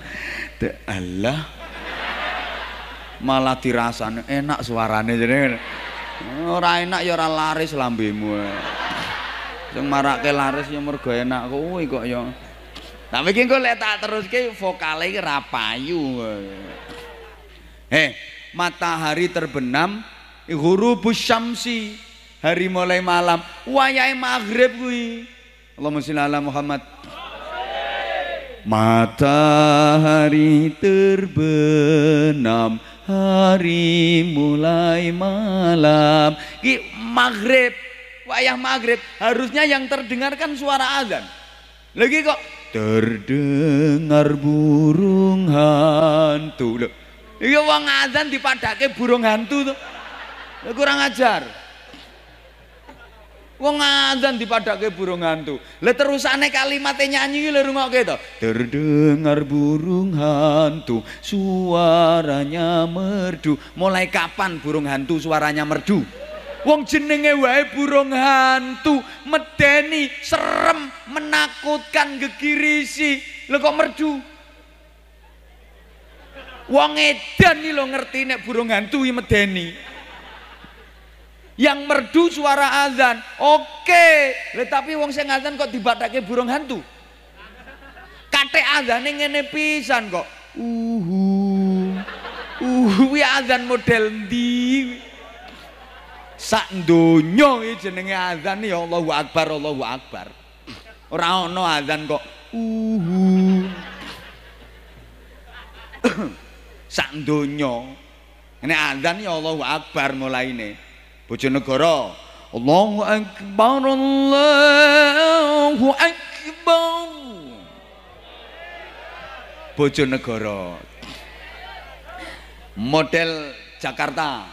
Allah malah dirasane enak suarane jadi ora enak ya ora laris lambemu. Sing marake laris ya mergo enak kuwi kok ya. Tapi iki engko lek tak teruske vokale iki ra payu. Eh, matahari terbenam ghurubus syamsi hari mulai malam. Wayahe maghrib kuwi. Allahumma sholli ala Muhammad. Matahari terbenam Hari mulai malam. Ki maghrib Wayah maghrib. Harusnya yang terdengar kan suara azan. Lagi kok? Terdengar burung hantu. Iya wong azan dipadake burung hantu tuh kurang ajar Wong azan dipadake burung hantu. Lah terusane kalimatnya nyanyi lho rungokke to. Terdengar burung hantu, suaranya merdu. Mulai kapan burung hantu suaranya merdu? Wong jenenge wae burung hantu, medeni, serem, menakutkan, gegirisi. Lho kok merdu? Wong edan iki lho ngerti nek burung hantu medeni yang merdu suara azan. Oke. Le, tapi wong sing azan kok dibatake burung hantu? Kate azane ngene pisan kok. Uhu. Uhu azan model ndi? Sak donya jenenge azan ya Allahu akbar Allahu akbar. Ora ana azan kok. Uhu. Sak donya. Ini azan ya Allahu akbar mulaine Bojonegoro. Allahu Akbar Allahu Akbar. Bojonegoro. Model Jakarta.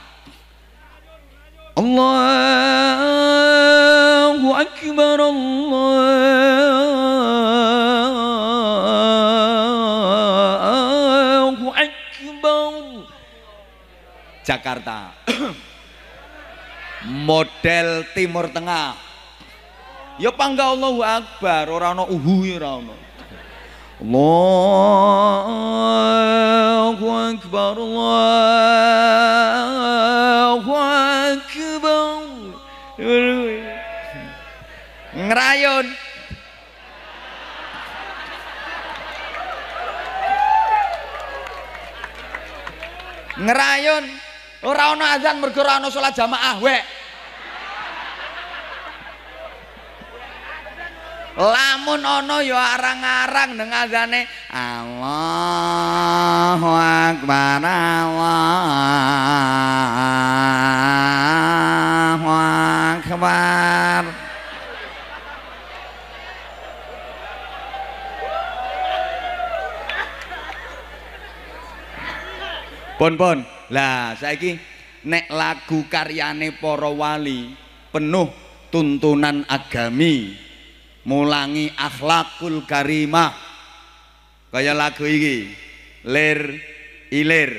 Allahu Akbar Allahu Akbar. Jakarta model Timur Tengah. Ya pangga Allahu Akbar ora ana uhu ya Allahu Akbar Allahu Akbar. Ngerayon ngerayon Ora ana azan mergo ora ana salat jamaah wek. Lamun ana ya arang-arang nang azane Allahu akbar Allahu akbar Pon pon lah saiki nek lagu karyane para wali penuh tuntunan agami, mulangi akhlakul karimah. Kaya lagu iki, lir ilir.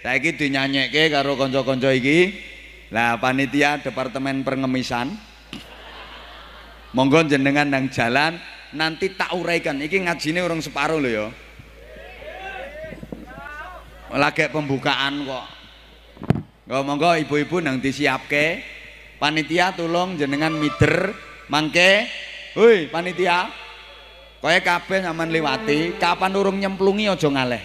Saiki dinyanyekke karo kanca-kanca iki. Lah panitia departemen pengemisan. Monggo jenengan nang jalan nanti tak uraikan. Iki ngajine urung separuh lho ya. Lagi pembukaan kok. Oh, monggo ibu-ibu nang disiapke. Panitia tolong jenengan mider mangke. Hoi, panitia. Kowe kabeh sampean liwati, kapan urung nyemplungi aja ngaleh.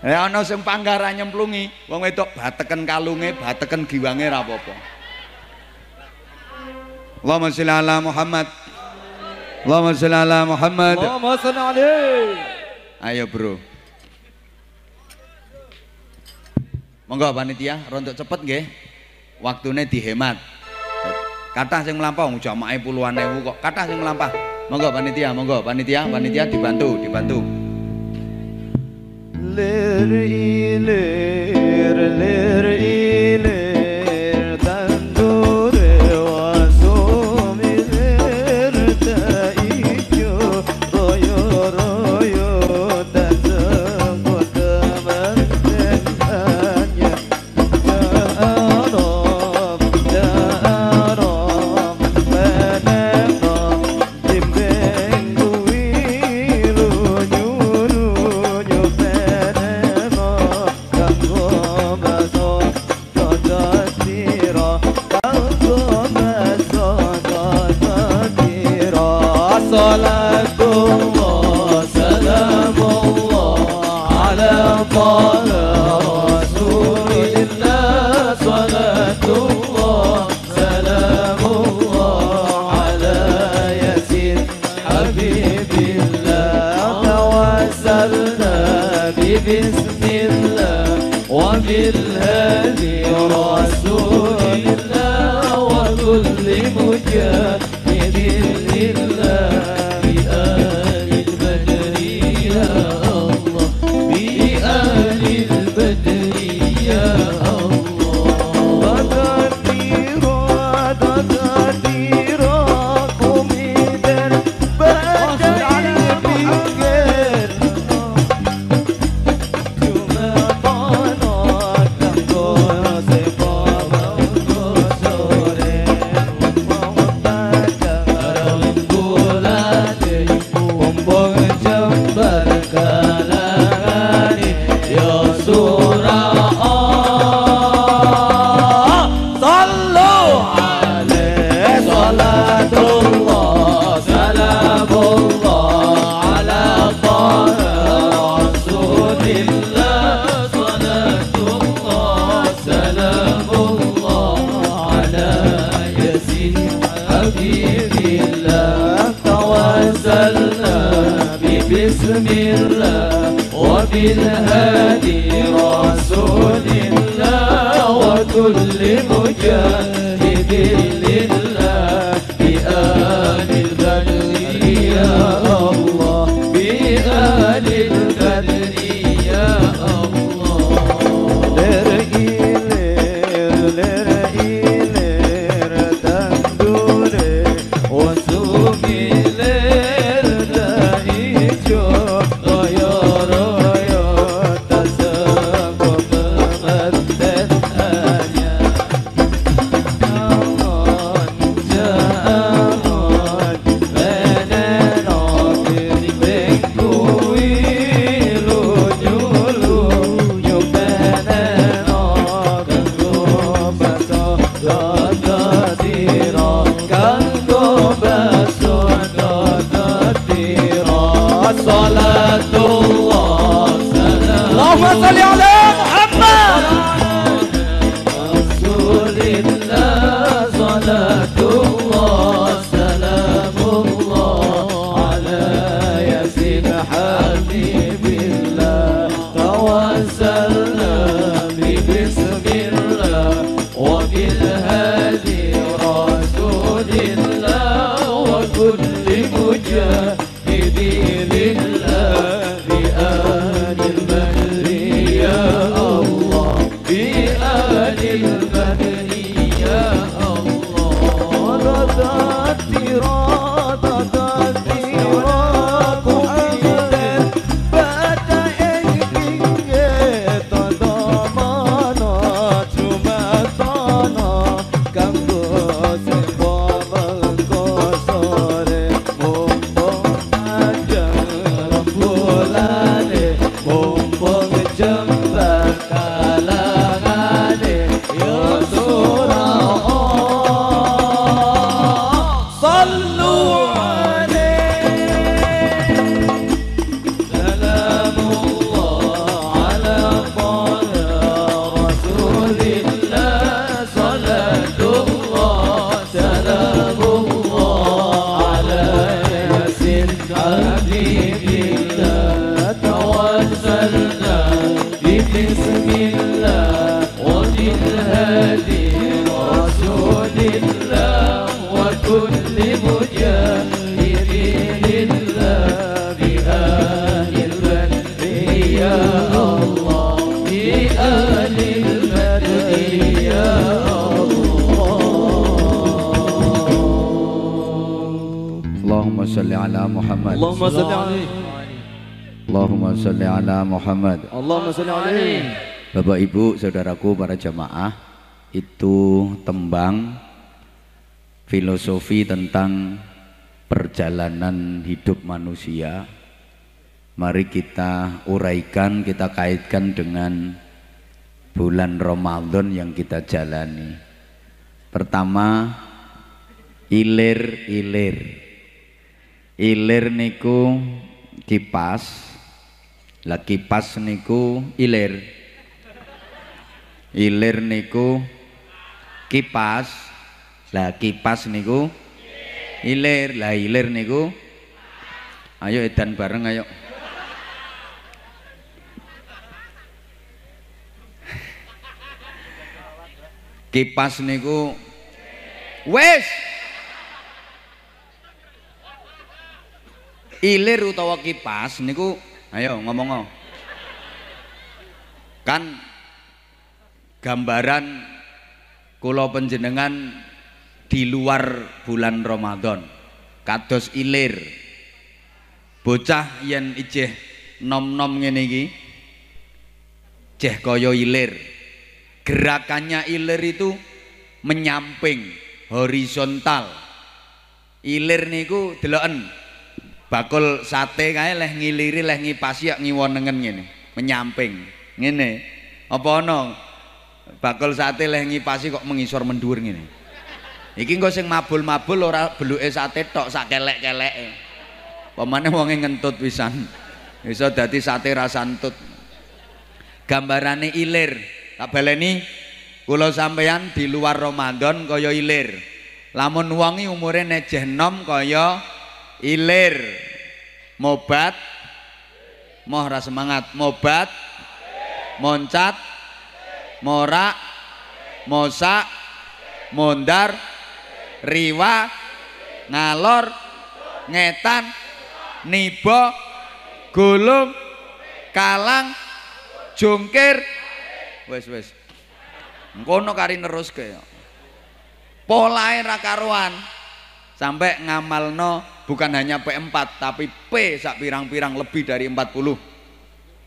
Ya ana sing panggara nyemplungi, wong wedok bateken kalunge, bateken giwange ra apa-apa. Allahumma sholli ala Muhammad. Allahumma sholli ala Muhammad. Allahumma sholli. Ayo, Bro. Monggo panitia rontok cepet nggih. Waktune dihemat. Kata sing mlampah jamaah puluhan ewu kok. Kata sing mlampah. Monggo panitia, monggo panitia, panitia dibantu, dibantu. Lir ilir lir Bapak Ibu, saudaraku para jamaah, itu tembang filosofi tentang perjalanan hidup manusia. Mari kita uraikan, kita kaitkan dengan bulan Ramadan yang kita jalani. Pertama, ilir-ilir. Ilir niku kipas. Lah kipas niku ilir ilir niku kipas. Lah kipas niku ilir lah ilir niku ayo edan bareng ayo. Kipas niku wes ilir utawa kipas niku ayo ngomong kan gambaran kula panjenengan di luar bulan Ramadan. Kados ilir. Bocah yen ijeh nom-nom ngene iki jeh kaya ilir. Gerakannya ilir itu menyamping horizontal. Ilir niku deloken bakul sate kae leh ngiliri leh ngipasi ngiwonengen ngene menyamping. Ngene. Apa ana bakul sate leh ngipasi kok mengisor mendur ngene. Iki engko sing mabul-mabul ora beluke sate tok sak kelek-keleke pemane wonge ngentut pisan. Iso dadi sate rasa entut gambarane ilir. Tak baleni kula sampeyan di luar Ramadan kaya ilir. Lamun wongi umure nejeh nom kaya ilir. Mobat moh ora semangat. Mobat moncat morak mosak mondar riwa ngalor ngetan niba gulung kalang jungkir. Wis wis. Ngono kari neruske ya polahe ra karuan. Sampai ngamalno bukan hanya P4 tapi P sak pirang-pirang lebih dari 40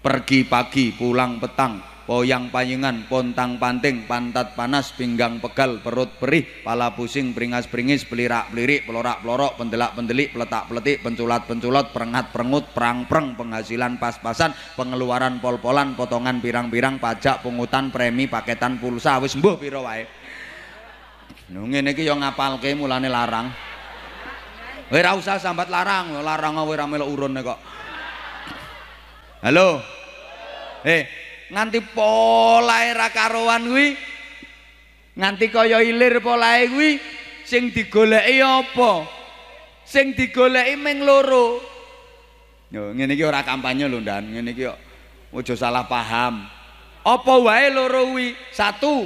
pergi pagi pulang petang poyang payungan pontang panting pantat panas pinggang pegal perut perih pala pusing peringas peringis pelirak pelirik pelorak pelorok pendelak pendelik peletak peletik penculat penculot perengat perengut perang pereng penghasilan pas-pasan pengeluaran pol-polan potongan pirang-pirang pajak pungutan premi paketan pulsa wis mbuh pira wae ngene iki yo ngapalke mulane larang ora usah sambat larang, larang ora melok urune kok. Halo. Eh, nganti polahe ra karuan kuwi nganti kaya ilir polahe kuwi sing digoleki apa? Sing digoleki ming loro. Yo ngene iki ora kampanye lho ndan, ngene iki aja salah paham. Apa wae loro kuwi? Satu,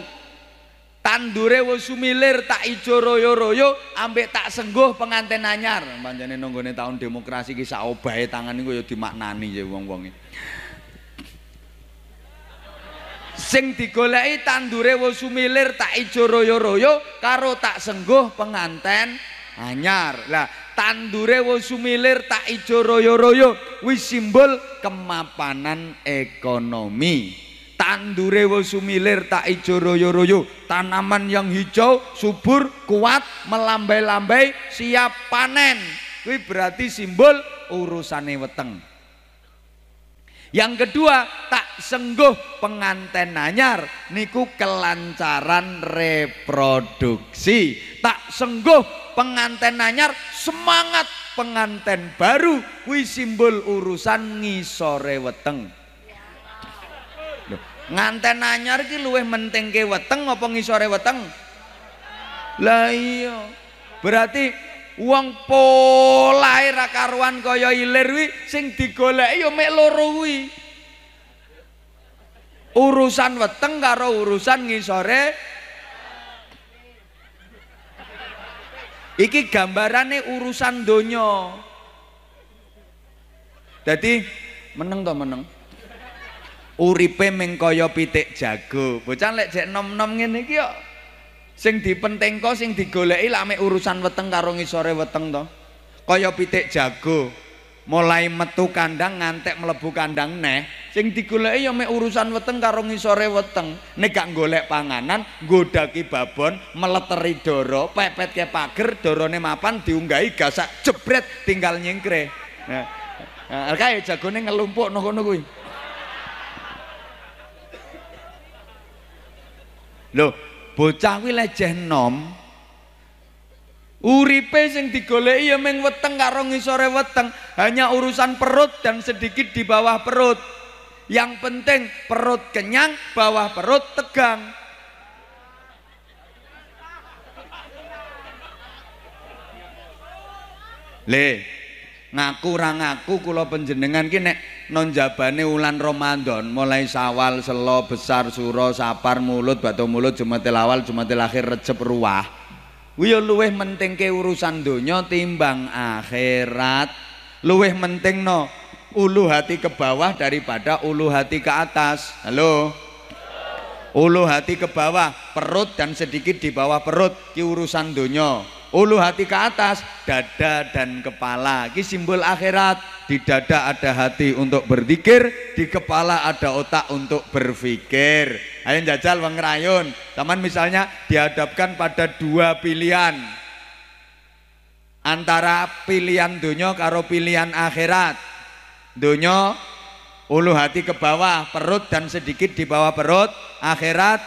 tandure wis sumilir tak ijo royo-royo ambek tak sengguh penganten anyar pancene nanggone tahun demokrasi ki sak obahe tangan iku ya dimaknani ya wong-wong sing digoleki tandure wis sumilir tak ijo royo-royo karo tak sengguh penganten anyar. Lah tandure wis sumilir tak ijo royo-royo wis simbol kemapanan ekonomi. Tandure wis sumilir tak ijo royo-royo tanaman yang hijau subur kuat melambai-lambai siap panen. Kuwi berarti simbol urusane weteng yang kedua tak sengguh penganten anyar. Niku kelancaran reproduksi. Tak sengguh penganten anyar semangat penganten baru. Kuwi simbol urusan ngisore weteng. Nganten anyar iki luwih mentingke weteng apa ngisore weteng? Lah iya. Berarti wong polahe ra karuan kaya ilir kuwi sing digoleki ya mek loro kuwi. Urusan weteng karo urusan ngisore. Iki gambarane urusan donya. Jadi meneng to meneng? Uripe ming kaya pitik jago. Bocah lek jek nom-nom ngene iki kok sing dipentingko sing digoleki lak mek urusan weteng karo ngisore weteng to. Kaya pitik jago. Mulai metu kandang ngantek mlebu kandang neh, sing digoleki ya mek urusan weteng karo ngisore weteng. Nek gak golek panganan, godaki babon, meleteri doro, pepetke pager, dorone mapan diunggahi gasak jebret tinggal nyingkre. Nah, nah kae jagone ngelumpuk ngono kuwi. Loh, bocah kuwi leceh nom. Uripe sing digoleki ya ming weteng karo ngisore weteng, hanya urusan perut dan sedikit di bawah perut. Yang penting perut kenyang, bawah perut tegang. Le, ngaku ngaku kula panjenengan ki nek nonjabane wulan Ramadan mulai Sawal, Selo, Besar, Suro, Sapar, Mulut, Batu Mulut, Jumatil Awal, Jumatil Akhir, Recep, Ruah. Kuwi ya luwih mentingke urusan donya timbang akhirat. Luwih mentingno ulu hati ke bawah daripada ulu hati ke atas. Halo. Ulu hati ke bawah, perut dan sedikit di bawah perut, ki urusan donya ulu hati ke atas, dada dan kepala. Ini simbol akhirat. Di dada ada hati untuk berzikir, di kepala ada otak untuk berpikir. Ayo jajal wong rayun. Taman misalnya dihadapkan pada dua pilihan. Antara pilihan dunia karo pilihan akhirat. Dunia ulu hati ke bawah, perut dan sedikit di bawah perut. Akhirat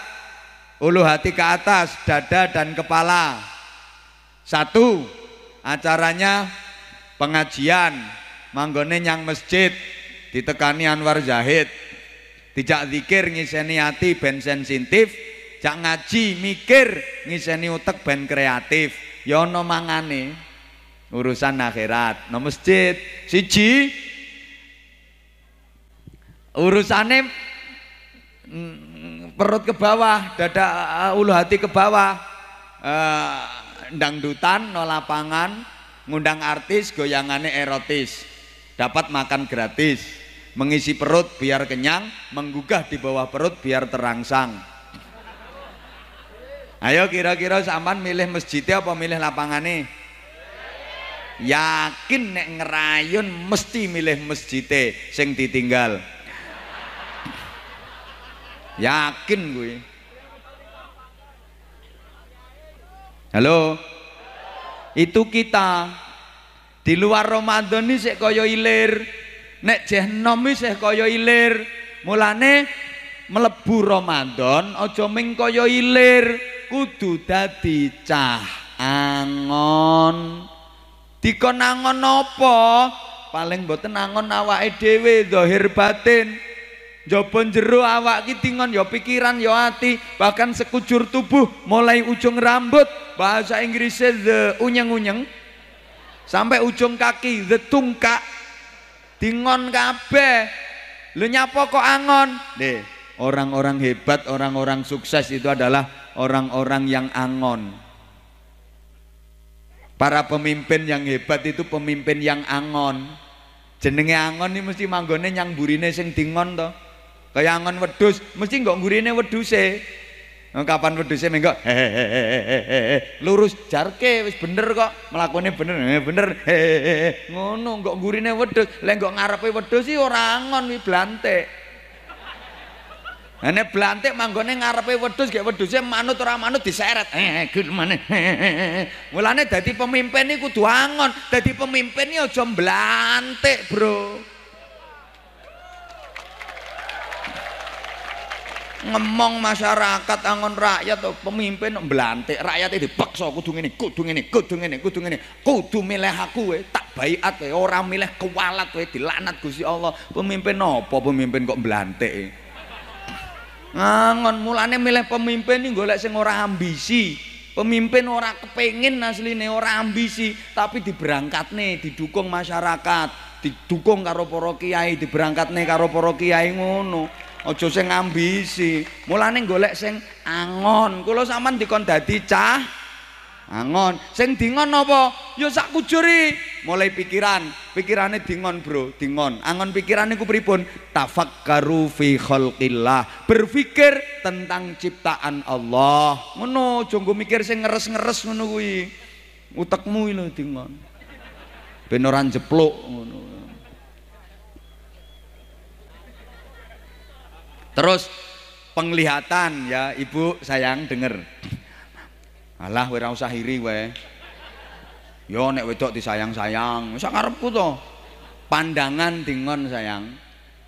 ulu hati ke atas, dada dan kepala. Satu, acaranya pengajian, manggone nyang masjid, ditekani Anwar Zahid. Tidak zikir ngiseni hati ben sensitif, cak ngaji mikir ngiseni utek ben kreatif. Ya ana mangane urusan akhirat. No masjid siji urusane mm, perut ke bawah, dada uh, ulu hati ke bawah. Uh, dangdutan no lapangan ngundang artis goyangannya erotis. Dapat makan gratis. Mengisi perut biar kenyang menggugah di bawah perut biar terangsang. Ayo kira-kira sampan milih masjidnya apa milih lapangannya yakin nek ngerayun mesti milih masjidnya sing ditinggal. Yakin gue Halo. Itu kita di luar Ramadan ini sik kaya ilir. Nek jeh nom sik kaya ilir. Mulane mlebu Ramadan aja ming kaya ilir, kudu dadi cah angon. Dikon angon apa? Paling mboten angon awake dhewe zahir batin. Jaba jero awak ki tingon ya pikiran ya hati, bahkan sekujur tubuh mulai ujung rambut, bahasa Inggrisnya the unyeng-unyeng sampai ujung kaki the tungkak. Tingon kabeh. Lu nyapa kok angon? Deh, orang-orang hebat, orang-orang sukses itu adalah orang-orang yang angon. Para pemimpin yang hebat itu pemimpin yang angon. Jenenge angon ini mesti manggone yang burine sing dingon toh. Kaya angon wedhus, mesti nggak gurine wedhuse. Nah, kapan wedhuse mengko hehehe lurus jarke wis bener kok mlakune bener bener ngono nggak gurine wedhus lek nggak ngarepe wedhus sih ora angon wi blantik Nek blantik manggone ngarepe wedhus gek wedhuse manut ora manut diseret. Gimana? Mulane dadi pemimpin iku kudu angon. Dadi pemimpin iki aja blantik, Bro. Ngemong masyarakat angon rakyat atau pemimpin belantik rakyat itu dipaksa kudu ngene kudu ngene kudu ngene kudu ngene. Kudu milih aku we tak baiat we orang milih kewalat we dilanat Gusti Allah. Pemimpin apa pemimpin kok belantik ngangon mulane milih pemimpin ini golek sing ora ambisi. Pemimpin ora kepengin asline ora ambisi tapi diberangkatne didukung masyarakat didukung karo para kiai diberangkatne karo para kiai ngono aja sing ambisi mulane golek sing angon. Kula sampean dikon dadi cah angon. Sing dingon apa? Ya sak kujuri. Mulai pikiran. Pikirane dingon bro. Dingon. Angon pikiran iku pripun? Tafakkaru fi khalqillah. Berpikir tentang ciptaan Allah. Ngono aja mikir sing ngeres-ngeres ngono kuwi. Utekmu lho dingon. Ben ora jepluk ngono Terus penglihatan ya ibu sayang denger. Alah ora usah iri wae. Yo nek wedok disayang-sayang, sak karepku to. Pandangan dingon sayang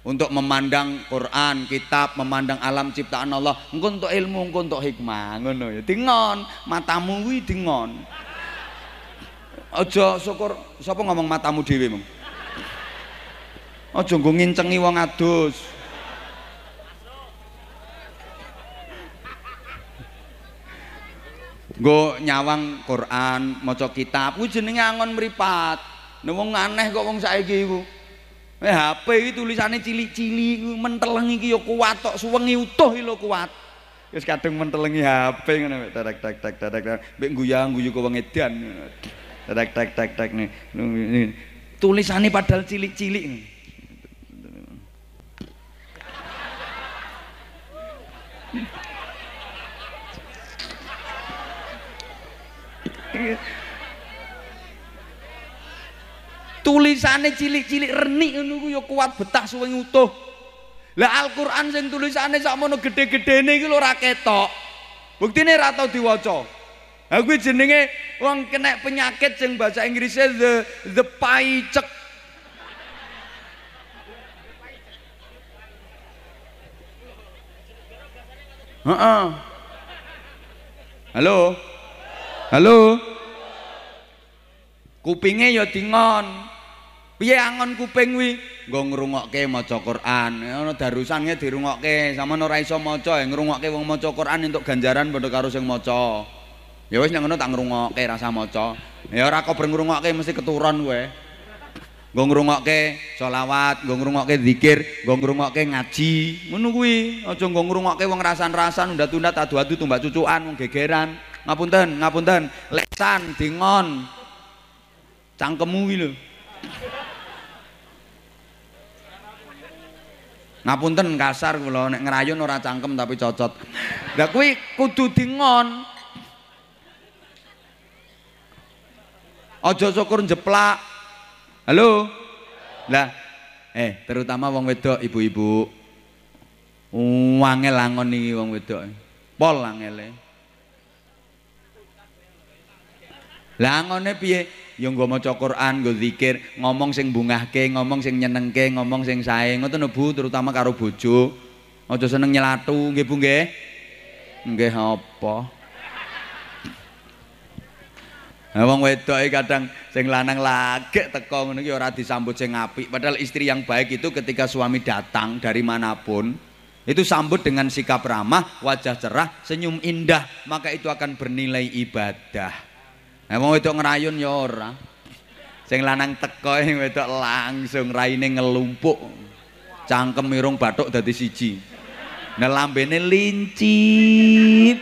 untuk memandang Quran, kitab, memandang alam ciptaan Allah. Engko untuk ilmu, engko untuk hikmah, ngono ya. Dingon, matamu kuwi dingon. Aja syukur sapa ngomong matamu dhewe, Mong. Aja nggo ngincengi wong adus. Nggo nyawang Quran, maca kitab, kuwi jenenge angon mripat. Nek wong aneh kok wong saiki iku. Eh HP iki tulisane cilik-cilik menteleng iki ya kuat tok suwengi utuh iki lho kuat. Wis kadung mentelengi HP ngono tek tek tek tek tek mbek guyang-guyu kok wong edan. Tek tek tek tek nih. Tulisane padahal cilik-cilik. Tulisane cilik-cilik renik ngono ku ya kuat betah suweng utuh. Lah Al-Qur'an sing tulisane sakmono gedhe-gedhene iki lho ora ketok. Buktine ora tau diwaca. Ha kuwi jenenge kena penyakit sing bahasa Inggrisnya the the paicek. Heeh. Halo. Halo. Kupinge ya dingon. Piye angon kuping kuwi? Nggo ngrungokke maca Quran. Ana darusange dirungokke, sampeyan ora iso maca, ngrungokke wong maca Quran entuk ganjaran padha karo sing maca. Ya wis nek ngono tak ngrungokke rasa maca. Ya ora kok ngrungokke mesti keturun kowe. Nggo ngrungokke selawat, nggo ngrungokke zikir, nggo ngrungokke ngaji. Ngono kuwi. Aja nggo ngrungokke wong rasan-rasan undat-undat adu-adu tumbak cucukan wong gegeran. Ngapunten, ngapunten. Lesan dingon. Cangkemmu kuwi lho. Ngapunten kasar kula nek ngrayun ora cangkem tapi cocot. Lah kuwi kudu dingon. Aja syukur jeplak. Halo. Lah eh terutama wong wedok ibu-ibu. Wangel angon iki wong wedok. Pol angele. Lah angone piye? Ya nggo maca Quran, nggo zikir, ngomong sing bungahke, ngomong sing nyenengke, ngomong sing sae. Ngoten Bu, terutama karo bojo. Aja seneng nyelatu, nggih Bu nggih. Nggih apa? Nah, wong wedok kadang sing lanang lagek teko ngono iki ora disambut sing apik. Padahal istri yang baik itu ketika suami datang dari mana pun, itu sambut dengan sikap ramah, wajah cerah, senyum indah, maka itu akan bernilai ibadah. Nah, wong wedok ngerayun ya ora. Sing lanang teko sing wedok langsung raine ngelumpuk. Cangkem mirung bathuk dadi siji. Nah lambene lincip.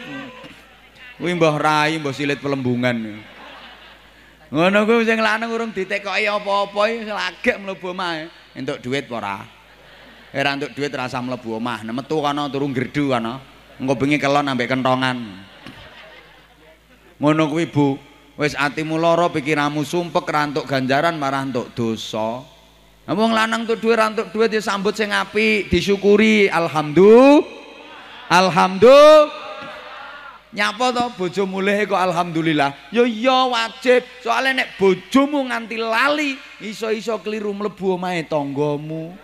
Kuwi mbah rai, mbah silit pelembungan. Ngono kuwi sing lanang urung ditekoki apa-apa iki lagek mlebu omah. Entuk dhuwit apa ora? Ora entuk dhuwit rasa mlebu omah. Nek metu kana turu gerdu kana. Engko bengi kelon ambek kentongan. Ngono kuwi Bu. Wis atimu lara, pikiranmu sumpek, rantuk ganjaran marah entuk dosa. Wong lanang tuh duwe rantuk duwe disambut sing apik, disyukuri. Alhamdulillah. Alhamdulillah. Nyapa to bojo mulih kok alhamdulillah. Ya iya wajib. Soalnya nek bojomu nganti lali, iso-iso keliru mlebu omahe tanggamu.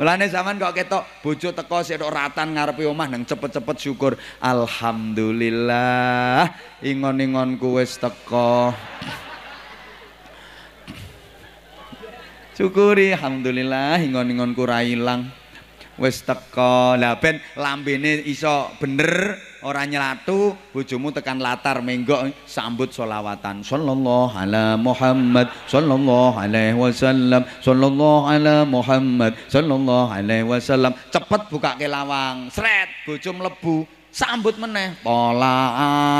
Mulane zaman kok ketok bojo teko sik ratan ngarepe omah nang cepet-cepet syukur. Alhamdulillah ingon-ingonku wis teko. Syukuri alhamdulillah ingon-ingonku ra ilang. Wis teko. Lah ben lambene iso bener ora nyelatu bojomu tekan latar menggok sambut solawatan sallallahu ala Muhammad sallallahu alaihi wasallam. Sallallahu ala Muhammad sallallahu alaihi wasallam. Cepet buka ke lawang. Sret bojo mlebu. Sambut meneh. Pola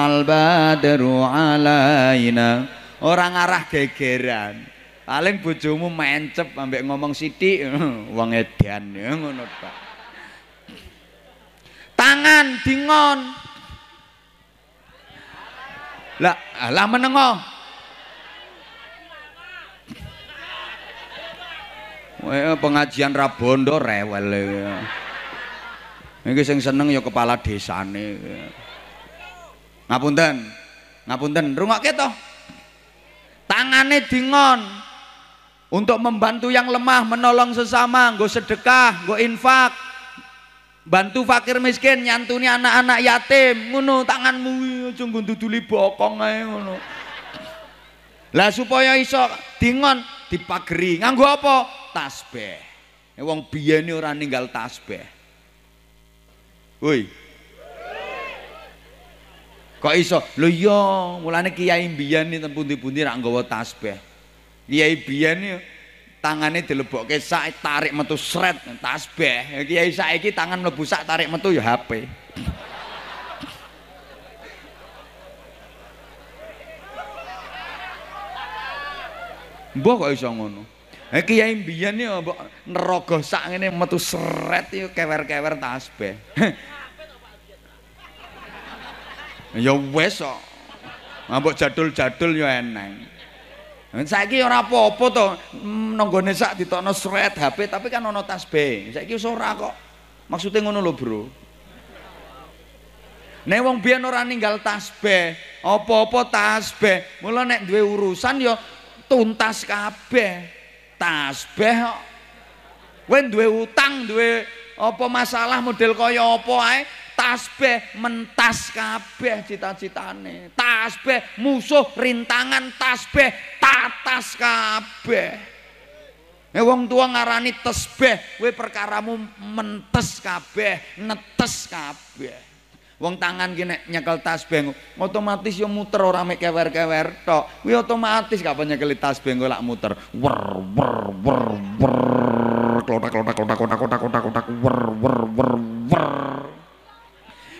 al badru alaina. Orang arah gegeran. Paling bojomu mencep ambek ngomong sithik. Wong edan ngono Pak tangan dingon lah lah menengo Wah, pengajian Rabondo rewel ya. Iki sing seneng ya kepala desane. Ngapunten. Ngapunten, rungokke to. Tangane dingon untuk membantu yang lemah, menolong sesama, nggo sedekah, nggo infak, bantu fakir miskin nyantuni anak-anak yatim. Ngono tanganmu aja ngunduduli bokong ae ngono. Lah supaya iso dingon dipageri. Nganggo apa? Tasbih. Wong biyen ora ninggal tasbih. Woi. Kok iso? Lho iya. Mulane kiai biyen ten pundi-pundi ra nggawa tasbih. Kiai biyen tangane dilebokke sak tarik metu sret tasbih. Kiai saiki tangan mlebu sak tarik metu ya HP. Mbah kok iso ngono. Eh kiai mbiyen ya mbok nerogo sak ngene metu sret ya kewer-kewer tasbih. ya wis kok. Mbok jadul-jadul ya eneng. Saiki ora apa-apa to nanggone sak ditokno sret HP tapi kan ana tasbih. Saiki wis ora kok. Maksudnya ngono lho, Bro. Nek wong biyen ora ninggal tasbih, apa-apa tasbih. Mula nek duwe urusan ya tuntas kabeh tasbih kok kowe duwe utang duwe apa masalah model kaya apa ae tasbih mentas kabeh cita-citane tasbih musuh rintangan tasbih tatas kabeh Eh wong tua ngarani tasbih, kowe perkaramu mentes kabeh, netes kabeh. Wong tangan nek nyekel tasbih otomatis yo muter ora mek kewer-kewer tok. Kuwi otomatis kapan nyekel tasbih engko lak muter. Wer wer wer wer klotak klotak klotak klotak klotak klotak wer wer wer wer.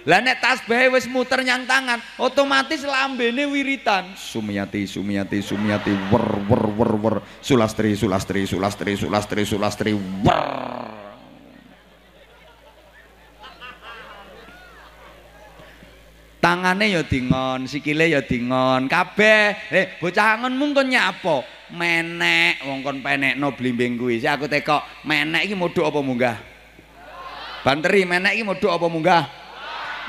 Lah nek tasbih wis muter nyang tangan, otomatis lambene wiritan. Sumiyati sumiyati sumiyati wer wer wer wer sulastri sulastri sulastri sulastri sulastri wer. tangane ya dingon, sikile ya dingon, kabeh. Eh, bocah angonmu kon nyapa? Menek wong kon penekno blimbing kuwi. Sik aku tekok, menek iki modho apa munggah? Banteri menek iki modho apa munggah?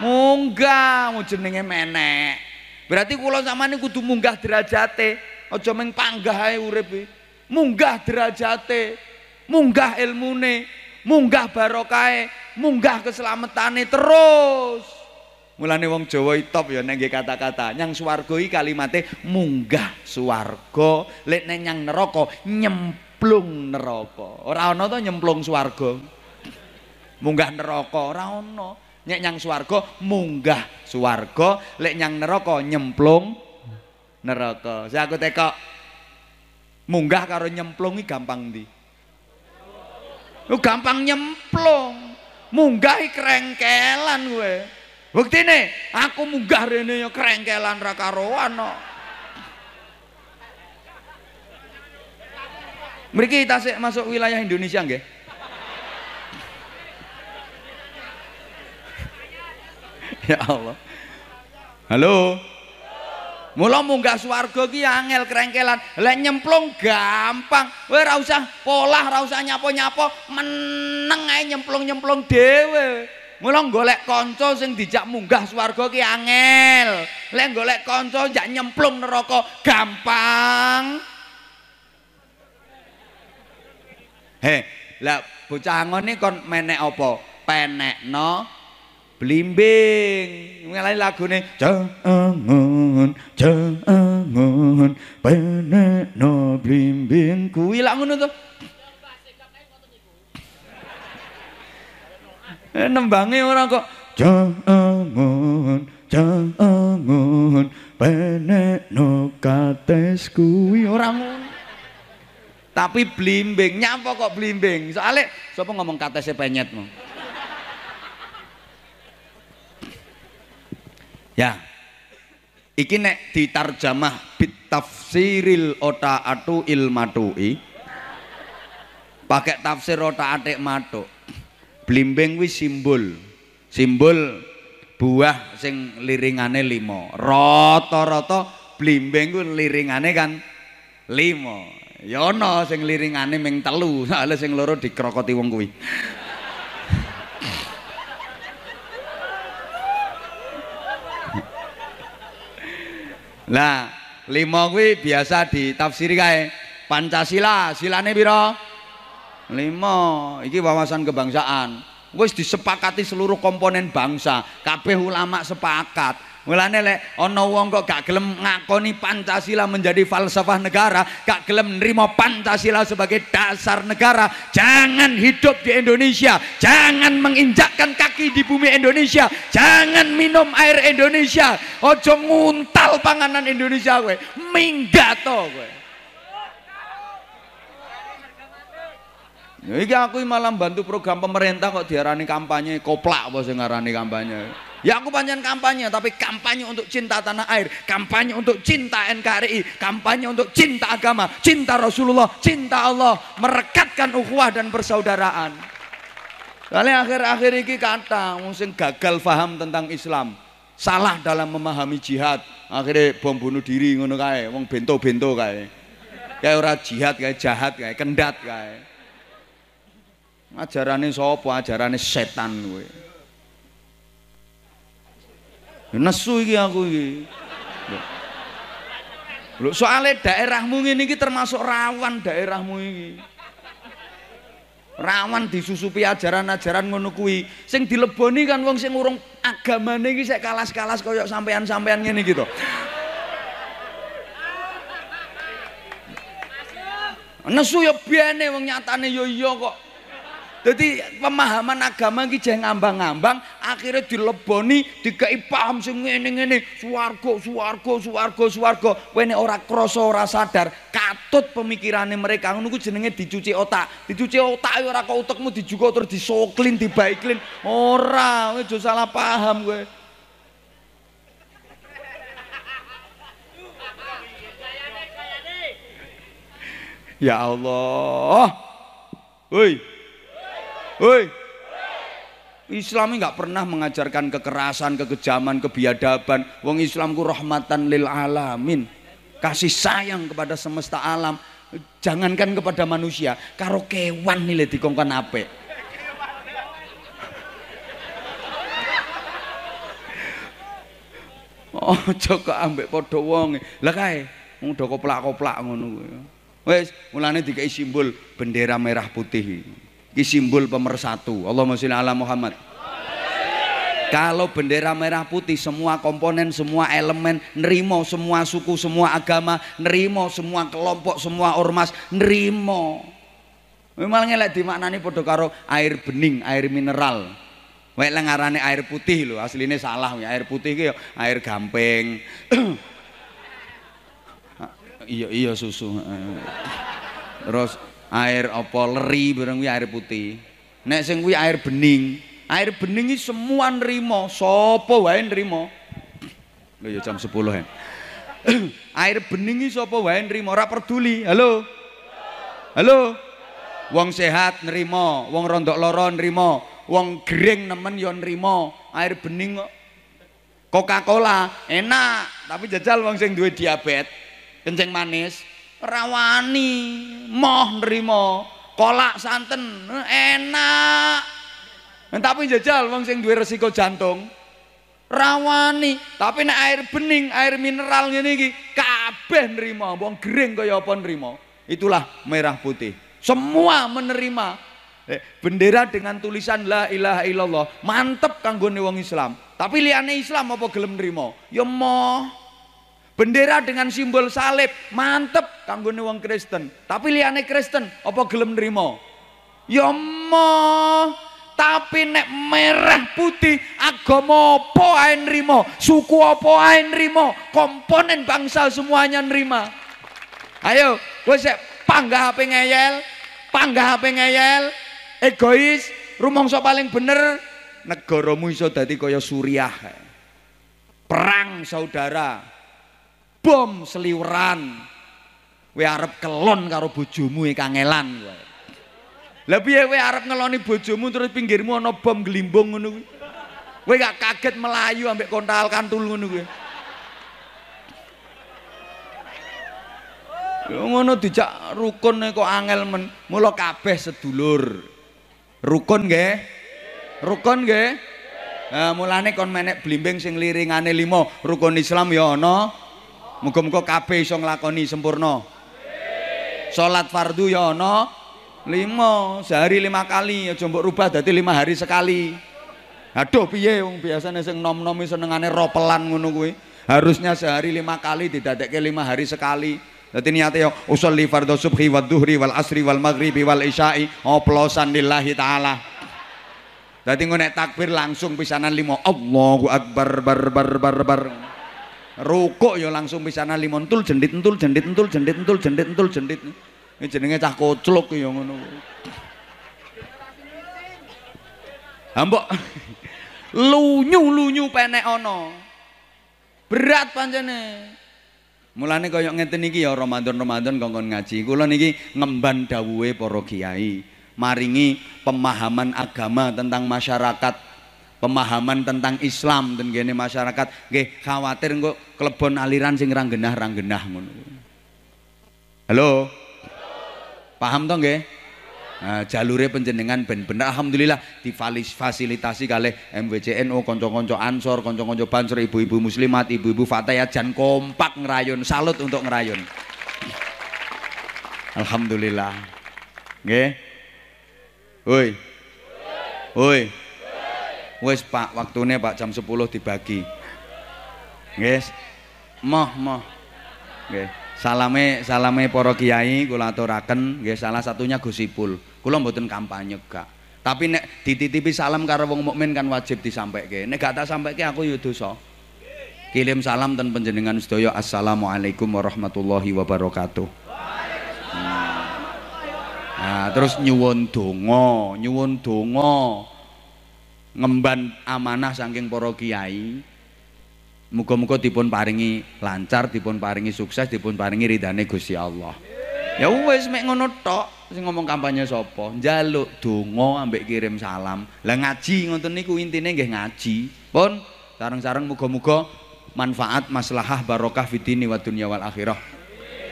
Munggah, mau jenenge menek. Berarti kula sampeyan kudu munggah derajate, aja mung panggah ae urip Munggah derajate, munggah ilmune, munggah barokahe, munggah keselamatane terus. Mulane wong Jawa top ya nek kata-kata. Nyang swarga iki kalimate munggah swarga, lek nek nyang neraka nyemplung neraka. Ora ana to nyemplung swarga. Munggah neraka ora ana. Nek nyang swarga munggah swarga, lek nyang neraka nyemplung neraka. Saya aku munggah karo nyemplung iki gampang ndi? Oh, gampang nyemplung. Munggah krengkelan kowe. Buktine aku munggah rene yo krengkelan ra karoan no. Mriki tasik masuk wilayah Indonesia nggih. ya Allah. Halo. Mula munggah swarga ki angel krengkelan. Lek nyemplung gampang. Kowe ora usah polah, ora usah nyapo-nyapo, meneng ae nyemplung-nyemplung dhewe. Mula golek kanca sing dijak munggah swarga ki angel. Lek golek kanca jak nyemplung neraka gampang. He, lah bocah ngene kon menek apa? Penekno blimbing. Ngelani lagune? Jangan jangan penekno blimbing. Kuwi lak ngono to. Eh, nembange ora kok. Jangan jangan penekno kates. Kuwi ora ngono. Tapi blimbing. Nyapa kok blimbing? Soalnya siapa ngomong katesnya penyetmu ya. Iki nek ditarjamah bitafsiril otaatu ilmatui pakai tafsir ota atik blimbing kuwi simbol simbol buah sing liringane lima. Rata-rata blimbing ku liringane kan lima. Ya ana sing liringane ming telu soalnya sing loro dikrokoti wong kuwi Lah, lima kuwi biasa ditafsiri kae. Pancasila, silane pira? lima. Iki wawasan kebangsaan wis disepakati seluruh komponen bangsa kabeh ulama sepakat Mulane lek ana wong kok gak gelem ngakoni Pancasila menjadi falsafah negara, gak gelem nerima Pancasila sebagai dasar negara, jangan hidup di Indonesia, jangan menginjakkan kaki di bumi Indonesia, jangan minum air Indonesia, ojo nguntal panganan Indonesia kowe, minggat to kowe. Ya iki aku malah bantu program pemerintah kok diarani kampanye koplak sing ngarani kampanye. Ya aku pancen kampanye tapi kampanye untuk cinta tanah air, kampanye untuk cinta NKRI, kampanye untuk cinta agama, cinta Rasulullah, cinta Allah, merekatkan ukhuwah dan persaudaraan. Kali akhir-akhir ini kata wong sing gagal paham tentang Islam, salah dalam memahami jihad, akhirnya bom bunuh diri ngono kae, wong bento-bento kae. Kayak ora jihad kayak jahat kayak kendat kae. Ajarane sapa? Ajarane setan kowe. Ya Nesu iki aku iki. Lho soalnya daerahmu ngene iki termasuk rawan daerahmu iki. Rawan disusupi ajaran-ajaran ngono kuwi. Sing dileboni kan wong sing urung agamane iki sik kalas-kalas koyo sampean-sampean ngene gitu. Nesu ya biane wong nyatane ya iya kok. Jadi pemahaman agama iki jeh ngambang-ngambang, akhirnya dileboni, dikai paham sing ngene-ngene, swarga, swarga, swarga, swarga. Kowe nek ora krasa ora sadar, katut pemikirannya mereka ku jenenge dicuci otak. Dicuci otak ya ora kok utekmu dijugo terus disoklin, dibaiklin. Ora, aja salah paham kowe. Ya Allah. Woi. Woi. Islam nggak pernah mengajarkan kekerasan, kekejaman, kebiadaban. Wong Islamku rahmatan lil alamin. Kasih sayang kepada semesta alam. Jangankan kepada manusia, karo kewan nilai dikongkon apik. Oh, kok ambek padha wong. Lah kae, do koplak-koplak ngono kuwi. Wis, mulane dikai simbol bendera merah putih. Iki simbol pemersatu. Allahumma sholli ala Muhammad. Kalau bendera merah putih semua komponen, semua elemen nerimo, semua suku, semua agama nerimo, semua kelompok, semua ormas nerimo. Memang ngelak dimaknani padha karo air bening, air mineral. Wae ngarane air putih lho, aslinya salah ya. Air putih ki ya air gamping. iya iya susu. Terus air apa leri bareng kuwi air putih. Nek sing kuwi air bening, air bening iki semua nrimo, sapa wae nrimo. Lho ya jam 10 ya. air bening iki sapa wae nrimo, ora peduli. Halo. Halo. Wong sehat nrimo, wong rondok loro nrimo, wong gering nemen ya nrimo. Air bening kok. Coca-Cola enak, tapi jajal wong sing duwe diabetes, kencing manis, rawani moh nerima kolak santen enak. Tapi jajal wong sing duwe resiko jantung. Rawani tapi nek air bening air mineral ngene iki kabeh nerima wong gering kaya apa nerima itulah merah putih. Semua menerima. Eh, bendera dengan tulisan la ilaha illallah mantep kanggone wong Islam. Tapi liane Islam apa gelem nerima ya moh Bendera dengan simbol salib, mantep kanggone wong Kristen. Tapi liyane Kristen, apa gelem nrimo? Ya moh. Tapi nek merah putih agama apa ae nrimo, suku apa ae nrimo, komponen bangsa semuanya nrima. Ayo, kowe sik panggah HP ngeyel, panggah HP ngeyel, egois, rumangsa paling bener negaramu iso dadi kaya Suriah. Perang saudara, bom seliweran kowe arep kelon karo bojomu kangelan kowe. Lah piye kowe arep ngeloni bojomu terus pinggirmu ana bom glimbung ngono kuwi? Kowe gak kaget melayu ambek kontal kantul ngono kuwi? Ngono dijak rukun kok angel men mula kabeh sedulur. Rukun nggih? Rukun nggih? Nah, mulane kon menek blimbing sing liringane limo rukun Islam ya ana Muga-muga kabeh iso nglakoni sempurna. Salat fardu ya ana lima, sehari lima kali, aja mbok rubah dadi lima hari sekali. Aduh piye wong biasane sing nom-nom senengane ropelan ngono kuwi. Harusnya sehari lima kali didadekke lima hari sekali. Dadi niate yo usolli fardhu subhi wad duhri wal asri wal maghribi wal isya'i oplosan lillahi taala. Dadi ngono takbir langsung pisanan lima Allahu akbar bar bar bar bar. Rukuk ya langsung pisanan lima entul jendit entul jendit entul jendit entul jendit entul jendit. Ini jenenge cah koclok ya ngono. Hambok lunyu-lunyu penek ana. Berat pancene. Mulane kaya ngeten iki ya Ramadan-Ramadan kongkon ngaji. Kula niki ngemban dawuhe para kiai, maringi pemahaman agama tentang masyarakat, pemahaman tentang Islam dan gini masyarakat. Nggih, khawatir engko klebon aliran sing ranggenah-ranggenah ngono. Halo. Paham toh nggih? Nah, jalure penjenengan ben bener alhamdulillah difasilitasi kalih MWCNU kanca-kanca Ansor, kanca-kanca Bansur, ibu-ibu muslimat, ibu-ibu fatayat jan kompak ngerayun. Salut untuk ngerayun. Alhamdulillah. Nggih. Woi. Woi. Wis Pak, waktune Pak jam 10 dibagi. Nggih. Moh, moh. Nggih. Salame salame para kiai kula aturaken nggih salah satunya Gus Ipul. Kula mboten kampanye gak. Tapi nek dititipi salam karo wong mukmin kan wajib disampaike. Nek gak tak sampaike aku ya dosa. Kirim salam dan panjenengan sedaya. Assalamualaikum warahmatullahi wabarakatuh. Hmm. Nah, terus nyuwun donga, nyuwun donga. Ngemban amanah saking para kiai. Muga-muga dipun paringi lancar, dipun paringi sukses, dipun paringi ridane Gusti Allah. Ya wis mek ngono tok. Sing ngomong kampanye sapa? Njaluk donga ambek kirim salam. Lah ngaji ngoten niku intine nggih ngaji. Pun sareng-sareng muga-muga manfaat maslahah barokah fitini wa dunya wal akhirah.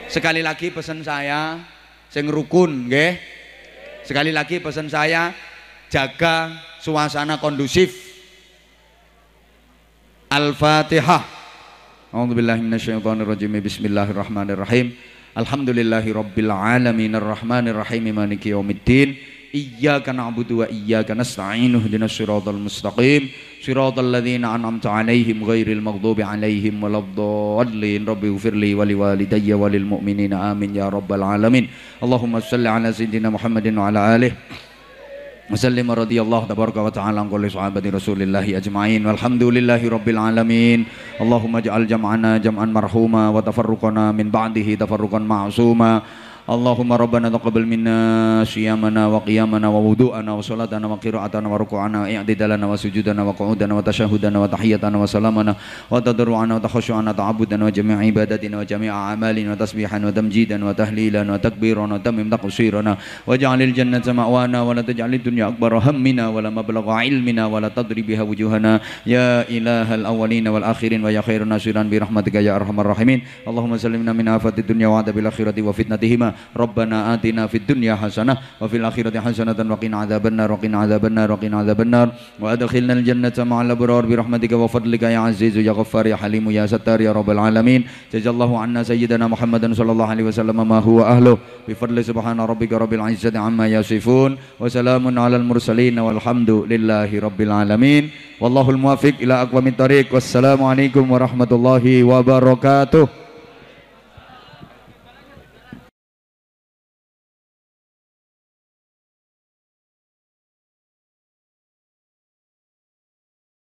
Sekali lagi pesan saya sing rukun nggih. Sekali lagi pesan saya jaga suasana kondusif. Al-Fatihah. A'udzubillahi minasyaitonirrajim. Bismillahirrahmanirrahim. Alhamdulillahi rabbil alamin. Arrahmanir rahim maliki yaumiddin. Iyyaka na'budu wa iyyaka nasta'in. Ihdinas siratal mustaqim. Siratal ladzina an'amta 'alaihim ghairil maghdubi 'alaihim waladdallin. Rabbi ighfirli wa liwalidayya wa lil mu'minina. Amin ya rabbal alamin. Allahumma shalli 'ala sayyidina Muhammadin wa 'ala alihi وسلم رضي الله تبارك وتعالى عن كل صحابة رسول الله أجمعين والحمد لله رب العالمين اللهم اجعل جمعنا جمعا مرحوما وتفرقنا من بعده تفرقا معصوما اللهم ربنا تقبل منا صيامنا وقيامنا ووضوءنا وصلاتنا وقراءتنا وركوعنا واعتدالنا وسجودنا وقعودنا وتشهدنا وتحيتنا وسلامنا وتضرعنا وتخشعنا تعبدنا وجميع عباداتنا وجميع أعمالنا وتسبيحا وتمجيدا وتهليلا وتكبيرا وتمم تقصيرنا واجعل الجنة مأوانا ولا تجعل الدنيا أكبر همنا ولا مبلغ علمنا ولا تضرب بها وجوهنا يا إله الأولين والآخرين ويا خير الناصرين برحمتك يا أرحم الراحمين اللهم سلمنا من آفات الدنيا وعذاب الآخرة وفتنتهما Rabbana atina fid dunya hasanah wa fil akhirati hasanatan wa qina adzabannar wa qina adzabannar wa qina adzabannar. Wa adkhilna al jannata ma'al abrar bi rahmatika wa fadlika ya azizu ya ya halim ya ya rabbal alamin. Jazakallahu anna sayyidina Muhammadan sallallahu alaihi wasallam ma huwa ahlu bi fadli subhana rabbika rabbil amma yasifun. Wa salamun alal mursalin walhamdulillahi rabbil alamin. Wallahul muwaffiq ila aqwamit tariq. Wassalamu warahmatullahi wabarakatuh.